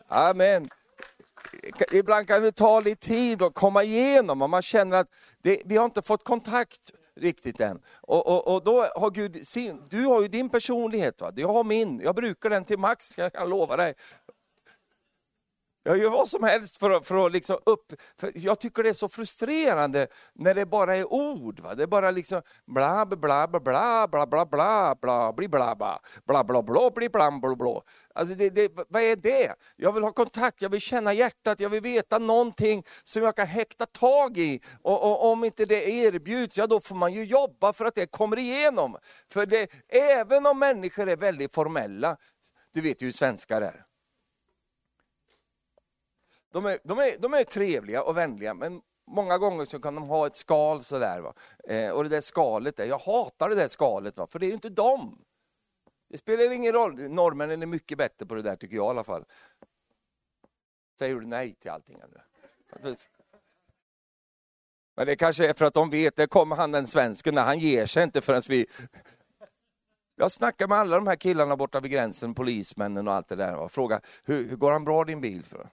Amen ibland kan det ta lite tid att komma igenom och man känner att det, vi har inte fått kontakt riktigt än. Och, och, och då har Gud sin, du har ju din personlighet, va? jag har min, jag brukar den till max, jag kan lova dig. Jag gör vad som helst för att, för att liksom upp... För jag tycker det är så frustrerande när det bara är ord. Va? Det är bara liksom bla bla bla bla bla bla bla bla bli bla bla bla bla bla bli bla bla bla. Alltså det, det, vad är det? Jag vill ha kontakt, jag vill känna hjärtat, jag vill veta någonting som jag kan häkta tag i. Och, och om inte det erbjuds, ja då får man ju jobba för att det kommer igenom. För det, även om människor är väldigt formella, du vet ju hur svenskar är. De är, de, är, de är trevliga och vänliga, men många gånger så kan de ha ett skal sådär. Va? Eh, och det där skalet, där, jag hatar det där skalet, va? för det är ju inte dem. Det spelar ingen roll, norrmännen är mycket bättre på det där tycker jag i alla fall. Säger du nej till allting? Eller? Men det kanske är för att de vet, det kommer han den svensken, när han ger sig inte förrän vi... Jag snackar med alla de här killarna borta vid gränsen, polismännen och allt det där och frågar, hur, hur går han bra din bil? för?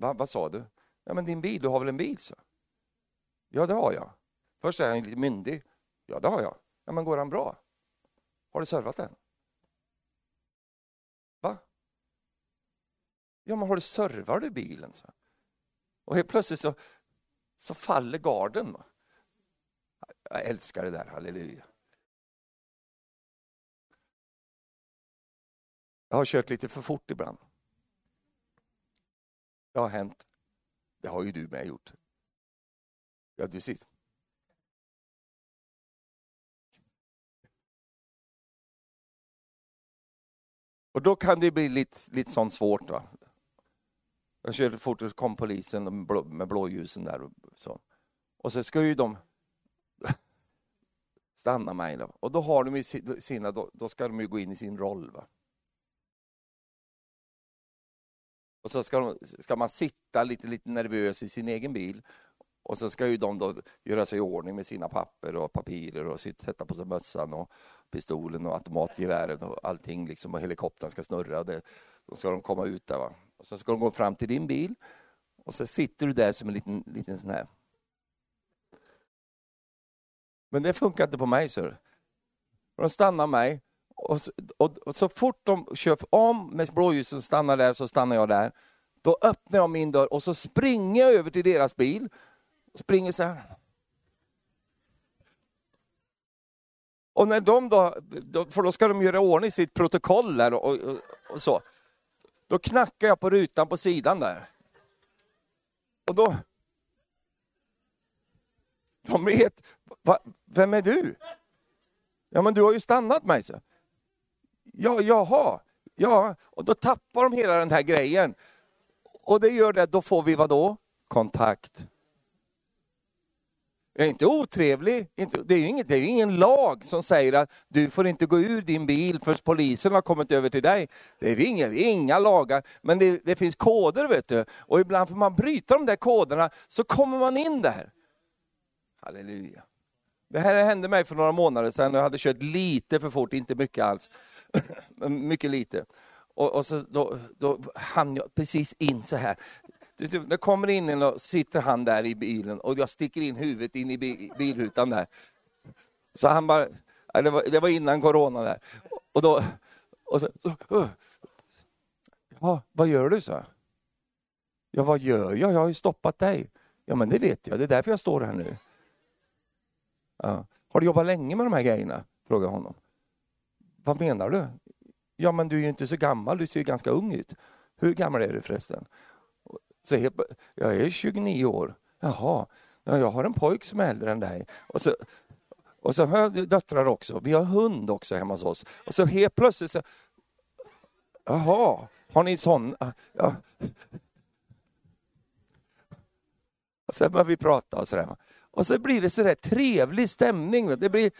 Va, vad sa du? Ja men din bil, du har väl en bil? Så. Ja det har jag. Först är han lite myndig. Ja det har jag. Ja men går han bra? Har du servat den? Va? Ja men har du servar du bilen? Så. Och helt plötsligt så så faller garden. Jag älskar det där, halleluja. Jag har kört lite för fort ibland. Det har hänt. Det har ju du med gjort. Ja, du sitter. Och då kan det bli lite, lite sånt svårt. Va? Jag körde fort och kom polisen med blåljusen där. Och, så. och så ska ju de stanna mig. Då. Och då har de sina, då, då, ska de ju gå in i sin roll. Va? Och så ska, de, ska man sitta lite, lite nervös i sin egen bil. Och så ska ju de då göra sig i ordning med sina papper och papirer och sätta på sig mössan och pistolen och automatgeväret och allting liksom och helikoptern ska snurra. Det, då ska de komma ut där. Va? Och så ska de gå fram till din bil och så sitter du där som en liten, liten sån här. Men det funkar inte på mig. Så. De stannar mig och så, och, och så fort de kör om med blåljusen stannar där så stannar jag där. Då öppnar jag min dörr och så springer jag över till deras bil. Springer så här. Och när de då, för då ska de göra ordning sitt protokoll där och, och, och så. Då knackar jag på rutan på sidan där. Och då... De vet, va, vem är du? Ja men du har ju stannat mig. Så. Ja, jaha, ja. Och då tappar de hela den här grejen. Och det gör det, då får vi vad då? Kontakt. Jag är inte otrevlig. Det är, ju inget, det är ingen lag som säger att du får inte gå ur din bil för polisen har kommit över till dig. Det är inga, inga lagar, men det, det, finns koder vet du. Och ibland får man bryta de där koderna så kommer man in där. Halleluja. Det här hände mig för några månader sedan. Jag hade kört lite för fort, inte mycket alls. mycket lite. Och, och så, då, då hann jag precis in så här. Det kommer in en och sitter han där i bilen och jag sticker in huvudet in i bilrutan där. Så han bara, det var, det var innan corona där. Och då, och så, uh, ja, vad gör du? så? Ja, vad gör jag? Jag har ju stoppat dig. Ja, men det vet jag. Det är därför jag står här nu. Ja. Har du jobbat länge med de här grejerna? Frågar honom. Vad menar du? Ja, men du är ju inte så gammal. Du ser ju ganska ung ut. Hur gammal är du förresten? Så jag, jag är 29 år. Jaha, ja, jag har en pojk som är äldre än dig. Och så, och så har jag döttrar också. Vi har hund också hemma hos oss. Och så helt plötsligt så... Jaha, har ni sån... Ja. Och sen börjar vi prata och sådär. Och så blir det sådär trevlig stämning. Det blir,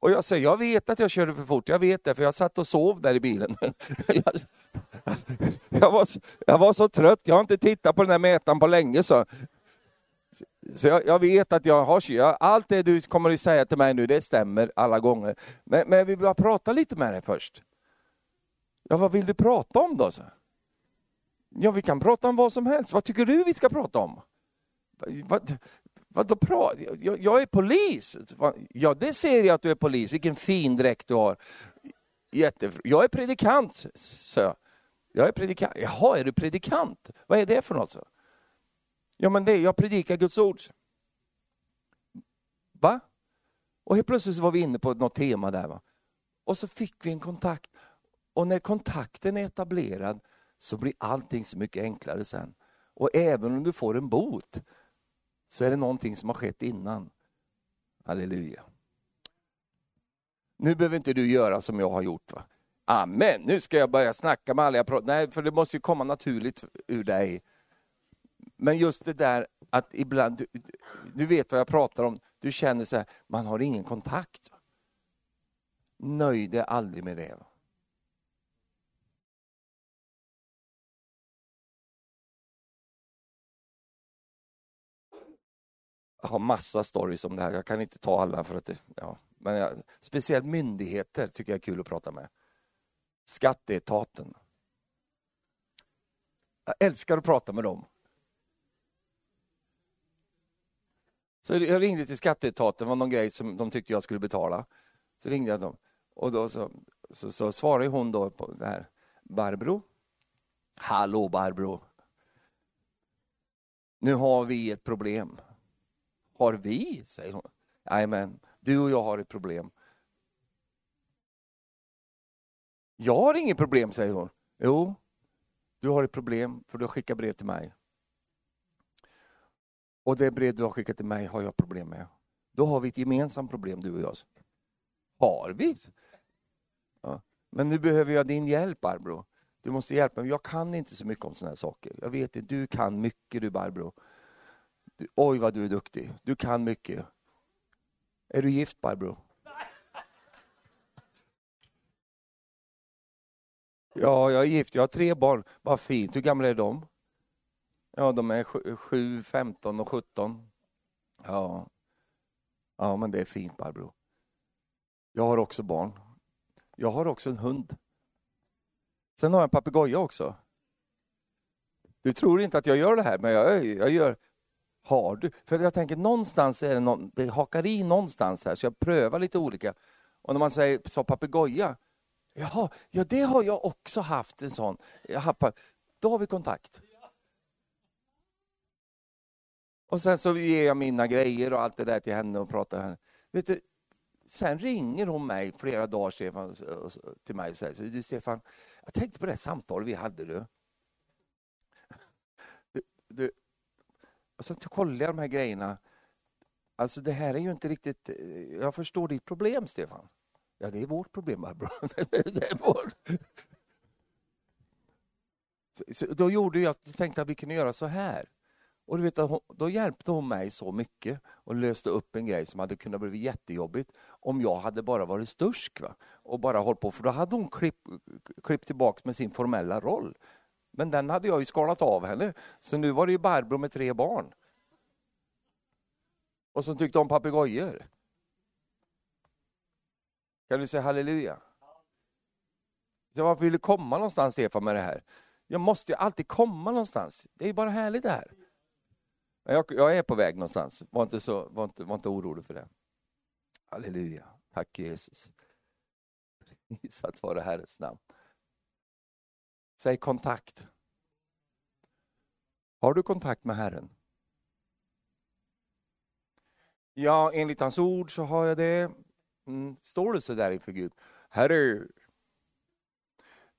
och jag säger, jag vet att jag körde för fort, jag vet det, för jag satt och sov där i bilen. jag, jag, var, jag var så trött, jag har inte tittat på den här mätaren på länge. Så, så jag, jag vet att jag har kört. Allt det du kommer att säga till mig nu, det stämmer alla gånger. Men, men jag vill bara prata lite med dig först. Ja, vad vill du prata om då? Så? Ja, vi kan prata om vad som helst. Vad tycker du vi ska prata om? Vadå pra? Jag, jag är polis. Ja, det ser jag att du är polis. Vilken fin dräkt du har. Jätte... Jag är predikant, sa jag. Jag är predikant. Jaha, är du predikant? Vad är det för något? Så? Ja, men det, jag predikar Guds ord. Va? Och helt plötsligt var vi inne på något tema där. Va? Och så fick vi en kontakt. Och när kontakten är etablerad så blir allting så mycket enklare sen. Och även om du får en bot så är det någonting som har skett innan. Halleluja. Nu behöver inte du göra som jag har gjort. Va? Amen, nu ska jag börja snacka med alla jag pratar Nej, för det måste ju komma naturligt ur dig. Men just det där att ibland, du, du vet vad jag pratar om, du känner så här, man har ingen kontakt. Nöj dig aldrig med det. Va? Har massa stories om det här, jag kan inte ta alla för att det, ja. Men jag, speciellt myndigheter tycker jag är kul att prata med. Skatteetaten. Jag älskar att prata med dem. Så jag ringde till skatteetaten, det var någon grej som de tyckte jag skulle betala. Så ringde jag dem och då så, så, så svarade hon då på det här. Barbro? Hallå Barbro! Nu har vi ett problem. Har vi? säger hon. Jajamän, du och jag har ett problem. Jag har inget problem, säger hon. Jo, du har ett problem för du har skickat brev till mig. Och det brev du har skickat till mig har jag problem med. Då har vi ett gemensamt problem du och jag. Har vi? Ja. Men nu behöver jag din hjälp Barbro. Du måste hjälpa mig. Jag kan inte så mycket om sådana här saker. Jag vet det. du kan mycket du Barbro. Oj vad du är duktig. Du kan mycket. Är du gift Barbro? Ja, jag är gift. Jag har tre barn. Vad fint. Hur gamla är de? Ja, de är 7, 15 och 17. Ja. ja, men det är fint Barbro. Jag har också barn. Jag har också en hund. Sen har jag en papegoja också. Du tror inte att jag gör det här, men jag, jag gör... Har du? För jag tänker någonstans är det någon, det hakar i någonstans här, så jag prövar lite olika. Och när man säger så papegoja, jaha, ja det har jag också haft en sån. Då har vi kontakt. Och sen så ger jag mina grejer och allt det där till henne och pratar. Vet du, sen ringer hon mig flera dagar Stefan, till mig och säger du Stefan, jag tänkte på det samtalet vi hade du, du Alltså, och så kollar jag de här grejerna. Alltså det här är ju inte riktigt, eh, jag förstår ditt problem Stefan. Ja, det är vårt problem Barbro. det är vårt. Så, så då gjorde jag, tänkte att vi kunde göra så här. Och du vet, då hjälpte hon mig så mycket och löste upp en grej som hade kunnat bli jättejobbigt om jag hade bara varit stursk va? och bara hållit på, för då hade hon klippt klipp tillbaks med sin formella roll. Men den hade jag ju skalat av henne, så nu var det ju Barbro med tre barn. Och som tyckte om papegojor. Kan du säga halleluja? Så varför vill du komma någonstans Stefan med det här? Jag måste ju alltid komma någonstans. Det är ju bara härligt det här. Jag, jag är på väg någonstans. Var inte, så, var, inte, var inte orolig för det. Halleluja. Tack Jesus. Prisat vare Herrens namn. Säg kontakt. Har du kontakt med Herren? Ja, enligt hans ord så har jag det. Mm, står du så där inför Gud? Herre,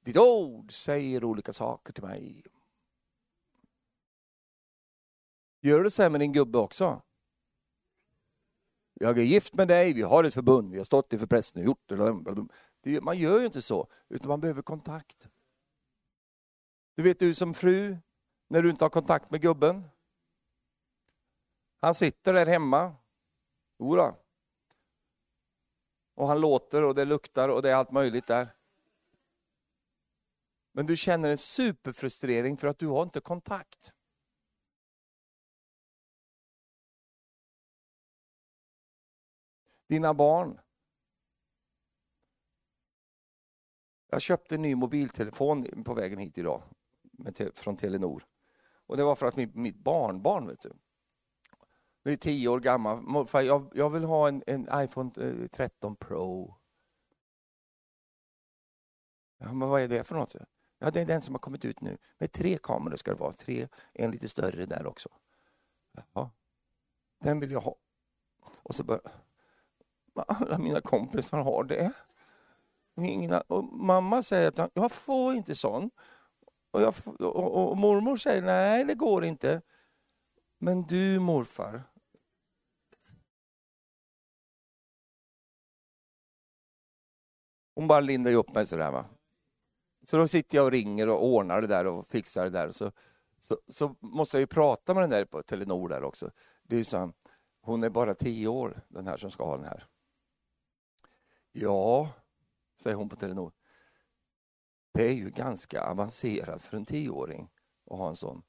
ditt ord säger olika saker till mig. Gör du så här med din gubbe också? Jag är gift med dig, vi har ett förbund, vi har stått inför prästen och gjort det. Man gör ju inte så, utan man behöver kontakt. Du vet du som fru, när du inte har kontakt med gubben. Han sitter där hemma. Jodå. Och han låter och det luktar och det är allt möjligt där. Men du känner en superfrustrering för att du har inte kontakt. Dina barn. Jag köpte en ny mobiltelefon på vägen hit idag från Telenor. Och det var för att mitt, mitt barnbarn, vet du, nu är tio år gammal, jag, jag vill ha en, en iPhone eh, 13 Pro. Ja, men vad är det för något? Ja, det är den som har kommit ut nu. Med tre kameror ska det vara. Tre, en lite större där också. Ja, den vill jag ha. Och så börjar... alla mina kompisar har det. Ingen, och mamma säger att jag får inte sån. Och, jag, och, och, mormor säger nej, det går inte. Men du morfar. Hon bara lindar upp mig sådär. Va? Så då sitter jag och ringer och ordnar det där och fixar det där. Så, så, så måste jag ju prata med den där på Telenor där också. Det är så, hon är bara tio år, den här som ska ha den här. Ja, säger hon på Telenor. Det är ju ganska avancerat för en tioåring att ha en sån.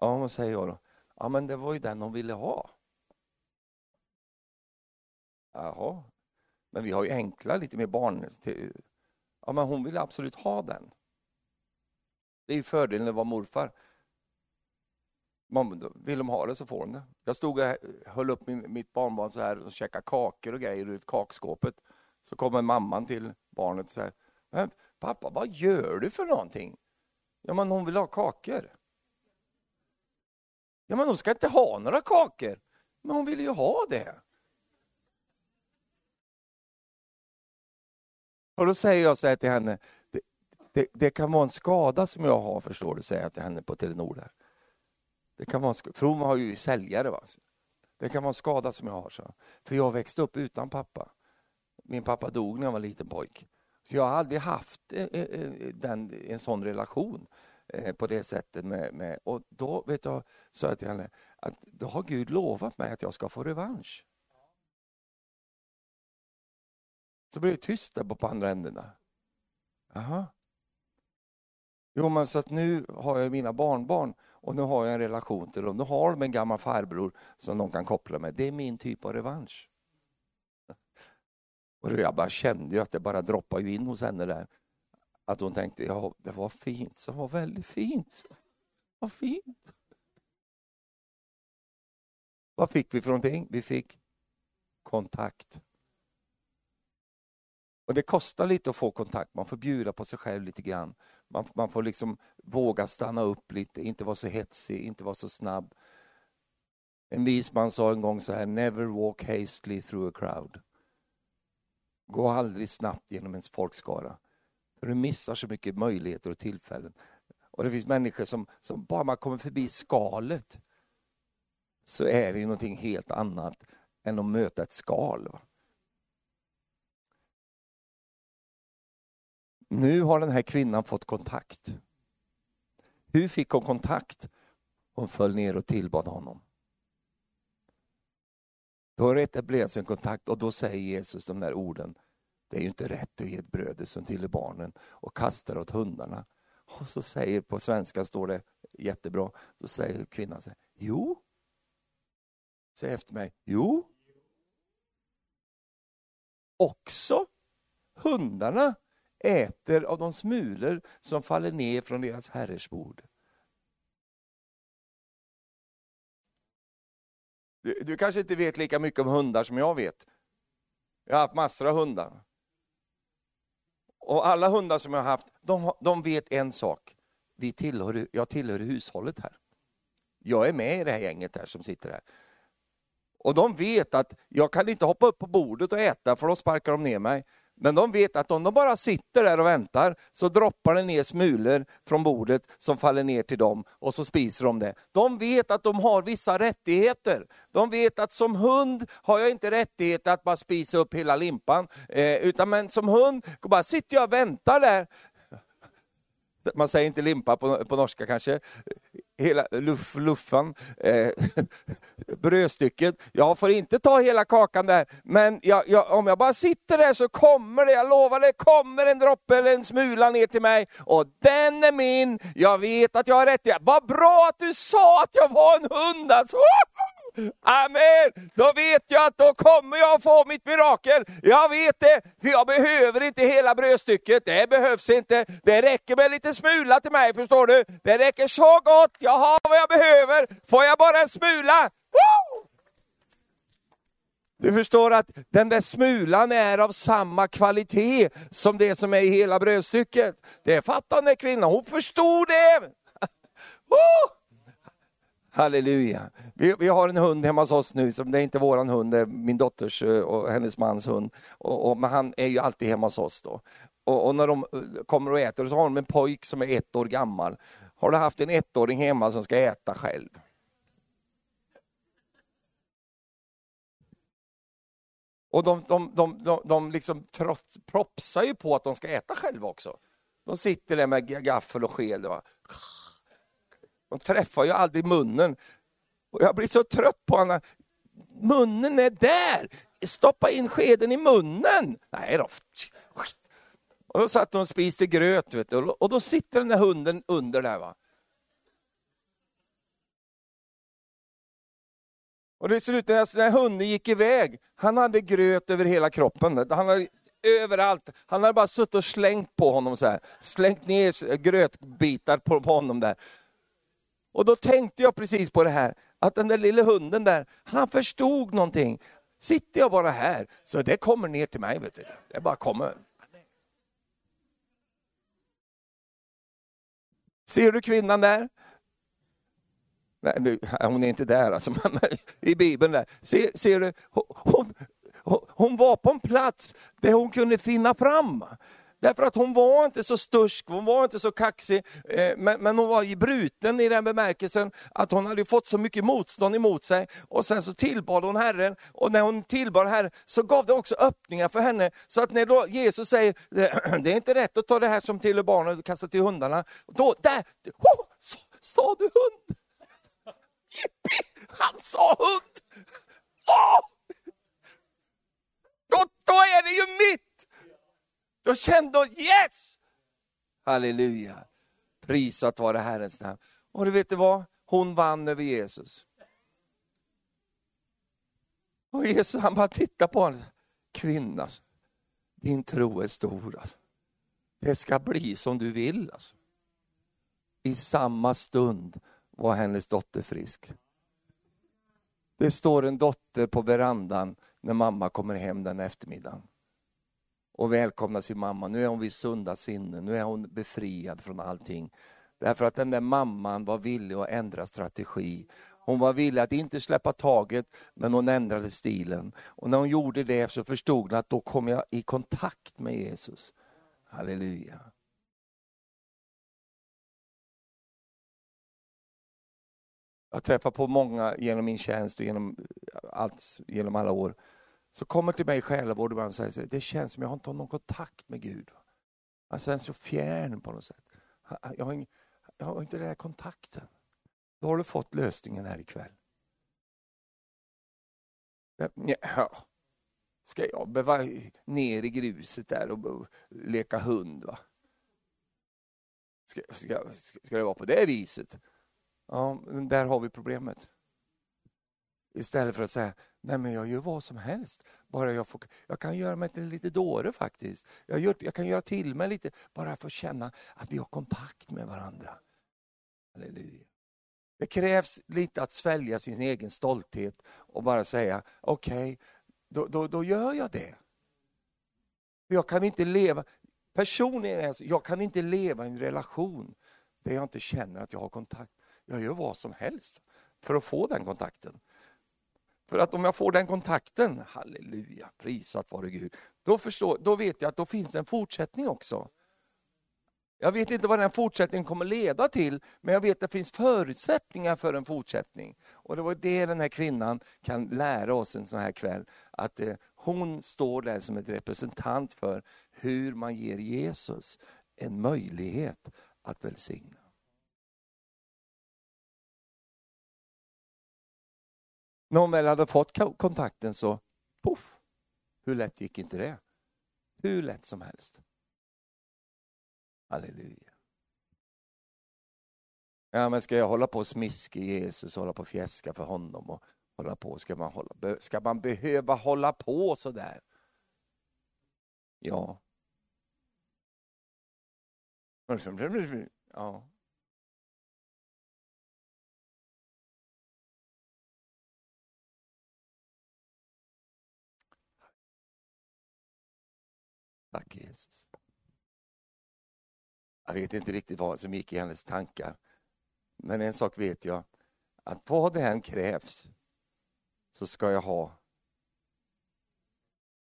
Ja, vad säger jag då? Ja, men det var ju den hon ville ha. Jaha, men vi har ju enkla, lite mer barn. Ja, men hon ville absolut ha den. Det är ju fördelen att vara morfar. Vill de ha det så får de det. Jag stod och höll upp min, mitt barnbarn så här och käkade kakor och grejer ur kakskåpet. Så kommer mamman till barnet och säger, pappa vad gör du för någonting? Ja men hon vill ha kakor. Ja men hon ska inte ha några kakor. Men hon vill ju ha det. Och då säger jag så här till henne, det, det, det, kan vara en skada som jag har förstår du, säger jag till henne på Telenor där. Det kan vara en, för hon har ju säljare. Va? Det kan vara en skada som jag har. Så. För jag växte upp utan pappa. Min pappa dog när jag var liten pojk. Så jag har aldrig haft eh, eh, eh, den, en sån relation på det sättet. Med, med, och då vet jag, sa jag till henne att då har Gud lovat mig att jag ska få revansch. Så blev det tyst där på andra ändarna. Aha. Jo, men så att nu har jag mina barnbarn och nu har jag en relation till dem. Nu har de en gammal farbror som de kan koppla med. Det är min typ av revansch. Och jag bara kände ju att det bara droppade in hos henne där. Att hon tänkte, ja det var fint, det var väldigt fint. Vad fint. Vad fick vi för någonting? Vi fick kontakt. Och Det kostar lite att få kontakt, man får bjuda på sig själv lite grann. Man, man får liksom våga stanna upp lite, inte vara så hetsig, inte vara så snabb. En vis man sa en gång så här, never walk hastily through a crowd. Gå aldrig snabbt genom ens folkskara. För du missar så mycket möjligheter och tillfällen. Och det finns människor som, som bara man kommer förbi skalet så är det någonting helt annat än att möta ett skal. Va? Nu har den här kvinnan fått kontakt. Hur fick hon kontakt? Hon föll ner och tillbad honom. Då har det etablerats en kontakt och då säger Jesus de där orden. Det är ju inte rätt att ge ett bröd som till barnen och kasta det åt hundarna. Och så säger, på svenska står det jättebra, så säger kvinnan så här, jo. Säg efter mig, jo. Också hundarna äter av de smulor som faller ner från deras herres bord. Du, du, kanske inte vet lika mycket om hundar som jag vet. Jag har haft massor av hundar. Och alla hundar som jag har haft, de, de vet en sak. Vi tillhör, jag tillhör hushållet här. Jag är med i det här gänget här som sitter här. Och de vet att jag kan inte hoppa upp på bordet och äta för då sparkar de ner mig. Men de vet att om de bara sitter där och väntar så droppar det ner smulor från bordet som faller ner till dem och så spiser de det. De vet att de har vissa rättigheter. De vet att som hund har jag inte rättighet att bara spisa upp hela limpan. Eh, utan men som hund bara sitter jag och väntar där man säger inte limpa på, på norska kanske, hela luff, luffan, eh, brödstycket. Jag får inte ta hela kakan där, men jag, jag, om jag bara sitter där så kommer det, jag lovar det, kommer en droppe eller en smula ner till mig och den är min. Jag vet att jag har rätt. Vad bra att du sa att jag var en hund alltså! Amen! Då vet jag att då kommer jag få mitt mirakel. Jag vet det, för jag behöver inte hela brödstycket. Det behövs inte. Det räcker med lite smula till mig, förstår du. Det räcker så gott. Jag har vad jag behöver. Får jag bara en smula? Woo! Du förstår att den där smulan är av samma kvalitet som det som är i hela brödstycket. Det fattar den där kvinnan, hon förstod det. Woo! Halleluja. Vi, vi, har en hund hemma hos oss nu, som det är inte våran hund, det är min dotters eh, och hennes mans hund. Och, och, men han är ju alltid hemma hos oss då. Och, och när de eh, kommer och äter, så har de en pojk som är ett år gammal. Har du haft en ettåring hemma som ska äta själv? Och de, de, de, de, de liksom trots, propsar ju på att de ska äta själva också. De sitter där med gaffel och sked. Och de träffar ju aldrig munnen. Och jag blir så trött på honom. Munnen är där! Stoppa in skeden i munnen! Nej då. Och då satt hon och spiste gröt, vet du. och då sitter den där hunden under där. Va? Och det slutade när hunden gick iväg, han hade gröt över hela kroppen. Han hade, överallt. Han hade bara suttit och slängt på honom så här. Slängt ner grötbitar på, på honom där. Och då tänkte jag precis på det här, att den där lilla hunden där, han förstod någonting. Sitter jag bara här, så det kommer ner till mig. Vet du. Det bara kommer. Ser du kvinnan där? Nej, hon är inte där alltså, i Bibeln. Där. Ser, ser du? Hon, hon, hon var på en plats där hon kunde finna fram. Därför att hon var inte så stursk, hon var inte så kaxig, eh, men, men hon var bruten i den bemärkelsen att hon hade fått så mycket motstånd emot sig. Och sen så tillbad hon Herren, och när hon tillbad Herren så gav det också öppningar för henne. Så att när då Jesus säger, det är inte rätt att ta det här som tillhör barnen och kasta till hundarna. Då, där, oh, sa du hund? Jippi, han sa hund! Oh! Då, då är det ju mitt! Då kände hon yes! Halleluja. Prisat vare Herrens namn. Och du vet du vad? Hon vann över Jesus. Och Jesus han bara tittar på henne. Kvinna, alltså. din tro är stor. Alltså. Det ska bli som du vill. Alltså. I samma stund var hennes dotter frisk. Det står en dotter på verandan när mamma kommer hem den eftermiddagen och välkomnar sin mamma. Nu är hon vid sunda sinnen, nu är hon befriad från allting. Därför att den där mamman var villig att ändra strategi. Hon var villig att inte släppa taget, men hon ändrade stilen. Och när hon gjorde det så förstod hon att då kom jag i kontakt med Jesus. Halleluja. Jag träffar på många genom min tjänst och genom, allt, genom alla år så kommer till mig själv och säger det känns som jag har inte har någon kontakt med Gud. Alltså, Han känns så fjärn på något sätt. Jag har, ingen, jag har inte den här kontakten. Då har du fått lösningen här ikväll. Ja, ska jag behöva ner i gruset där och leka hund? Va? Ska, ska, ska det vara på det viset? Ja, där har vi problemet. Istället för att säga, nej men jag gör vad som helst. Bara jag, får, jag kan göra mig till lite dåre faktiskt. Jag, gör, jag kan göra till mig lite, bara för att känna att vi har kontakt med varandra. Halleluja. Det krävs lite att svälja sin egen stolthet och bara säga, okej, okay, då, då, då gör jag det. Jag kan inte leva, personligen, jag kan inte leva i en relation där jag inte känner att jag har kontakt. Jag gör vad som helst för att få den kontakten. För att om jag får den kontakten, halleluja, prisat vare Gud, då, förstår, då vet jag att då finns det en fortsättning också. Jag vet inte vad den fortsättningen kommer leda till, men jag vet att det finns förutsättningar för en fortsättning. Och det var det den här kvinnan kan lära oss en sån här kväll, att eh, hon står där som ett representant för hur man ger Jesus en möjlighet att välsigna. När hon väl hade fått kontakten så, poff, hur lätt gick inte det? Hur lätt som helst. Halleluja. Ja, men ska jag hålla på och smiska Jesus och hålla på och fjäska för honom och hålla på, ska man, hålla, ska man behöva hålla på så där? Ja. Ja. Tack Jesus. Jag vet inte riktigt vad som gick i hennes tankar. Men en sak vet jag, att vad det än krävs så ska jag ha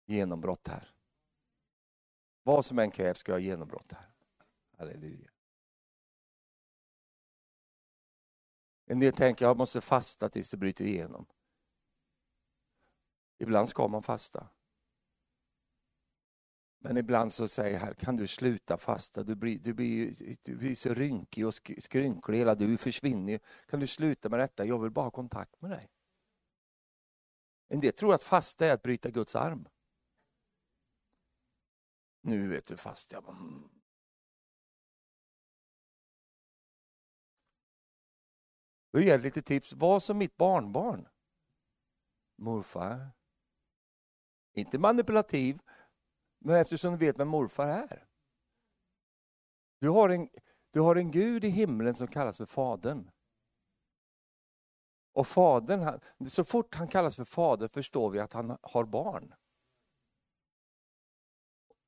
genombrott här. Vad som än krävs ska jag ha genombrott här. Halleluja. En del tänker jag måste fasta tills det bryter igenom. Ibland ska man fasta. Men ibland så säger jag kan du sluta fasta? Du blir, du blir, du blir så rynkig och skrynklig, hela du försvinner. Kan du sluta med detta? Jag vill bara ha kontakt med dig. En del tror att fasta är att bryta Guds arm. Nu vet du fast jag. Mm. Då ger jag lite tips. Var som mitt barnbarn. Morfar. Inte manipulativ, men eftersom du vet vem morfar är. Du har en, du har en Gud i himlen som kallas för Fadern. Och fadern, så fort han kallas för fader förstår vi att han har barn.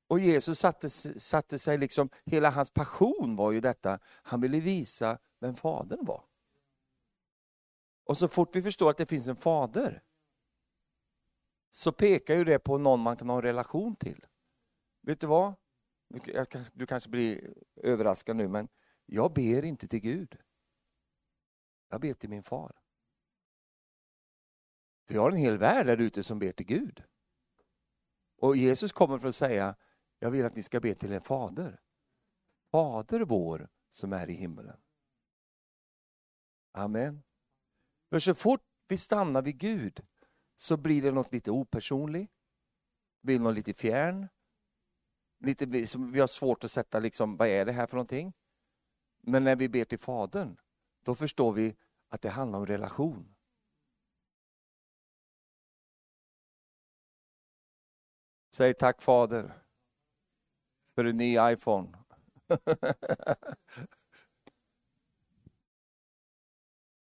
Och Jesus satte, satte sig liksom, hela hans passion var ju detta, han ville visa vem fadern var. Och så fort vi förstår att det finns en fader, så pekar ju det på någon man kan ha en relation till. Vet du vad? Du kanske blir överraskad nu, men jag ber inte till Gud. Jag ber till min far. Vi har en hel värld där ute som ber till Gud. Och Jesus kommer för att säga, jag vill att ni ska be till en fader. Fader vår som är i himmelen. Amen. För så fort vi stannar vid Gud så blir det något lite opersonligt, det blir något lite fjärn. Lite, vi har svårt att sätta liksom, vad är det här för någonting? Men när vi ber till Fadern, då förstår vi att det handlar om relation. Säg tack Fader för en ny iPhone.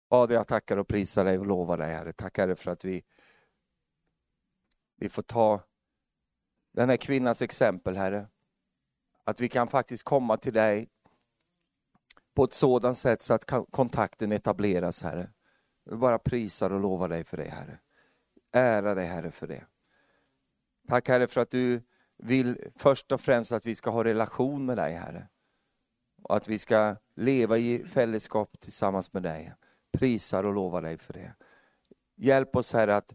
Fader, jag tackar och prisar dig och lovar dig, Herre. Tack Herre för att vi, vi får ta den här kvinnans exempel, Herre. Att vi kan faktiskt komma till dig på ett sådant sätt så att kontakten etableras, Herre. Vi bara prisar och lovar dig för det, Herre. Ära dig, Herre, för det. Tack, Herre, för att du vill först och främst att vi ska ha relation med dig, Herre. Och att vi ska leva i fällskap tillsammans med dig. Prisar och lovar dig för det. Hjälp oss, Herre, att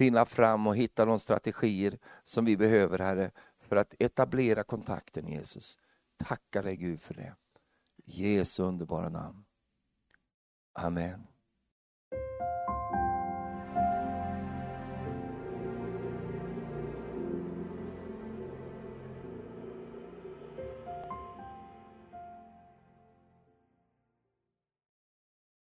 finna fram och hitta de strategier som vi behöver, Herre, för att etablera kontakten, Jesus. Tackar dig, Gud, för det. Jesu underbara namn. Amen.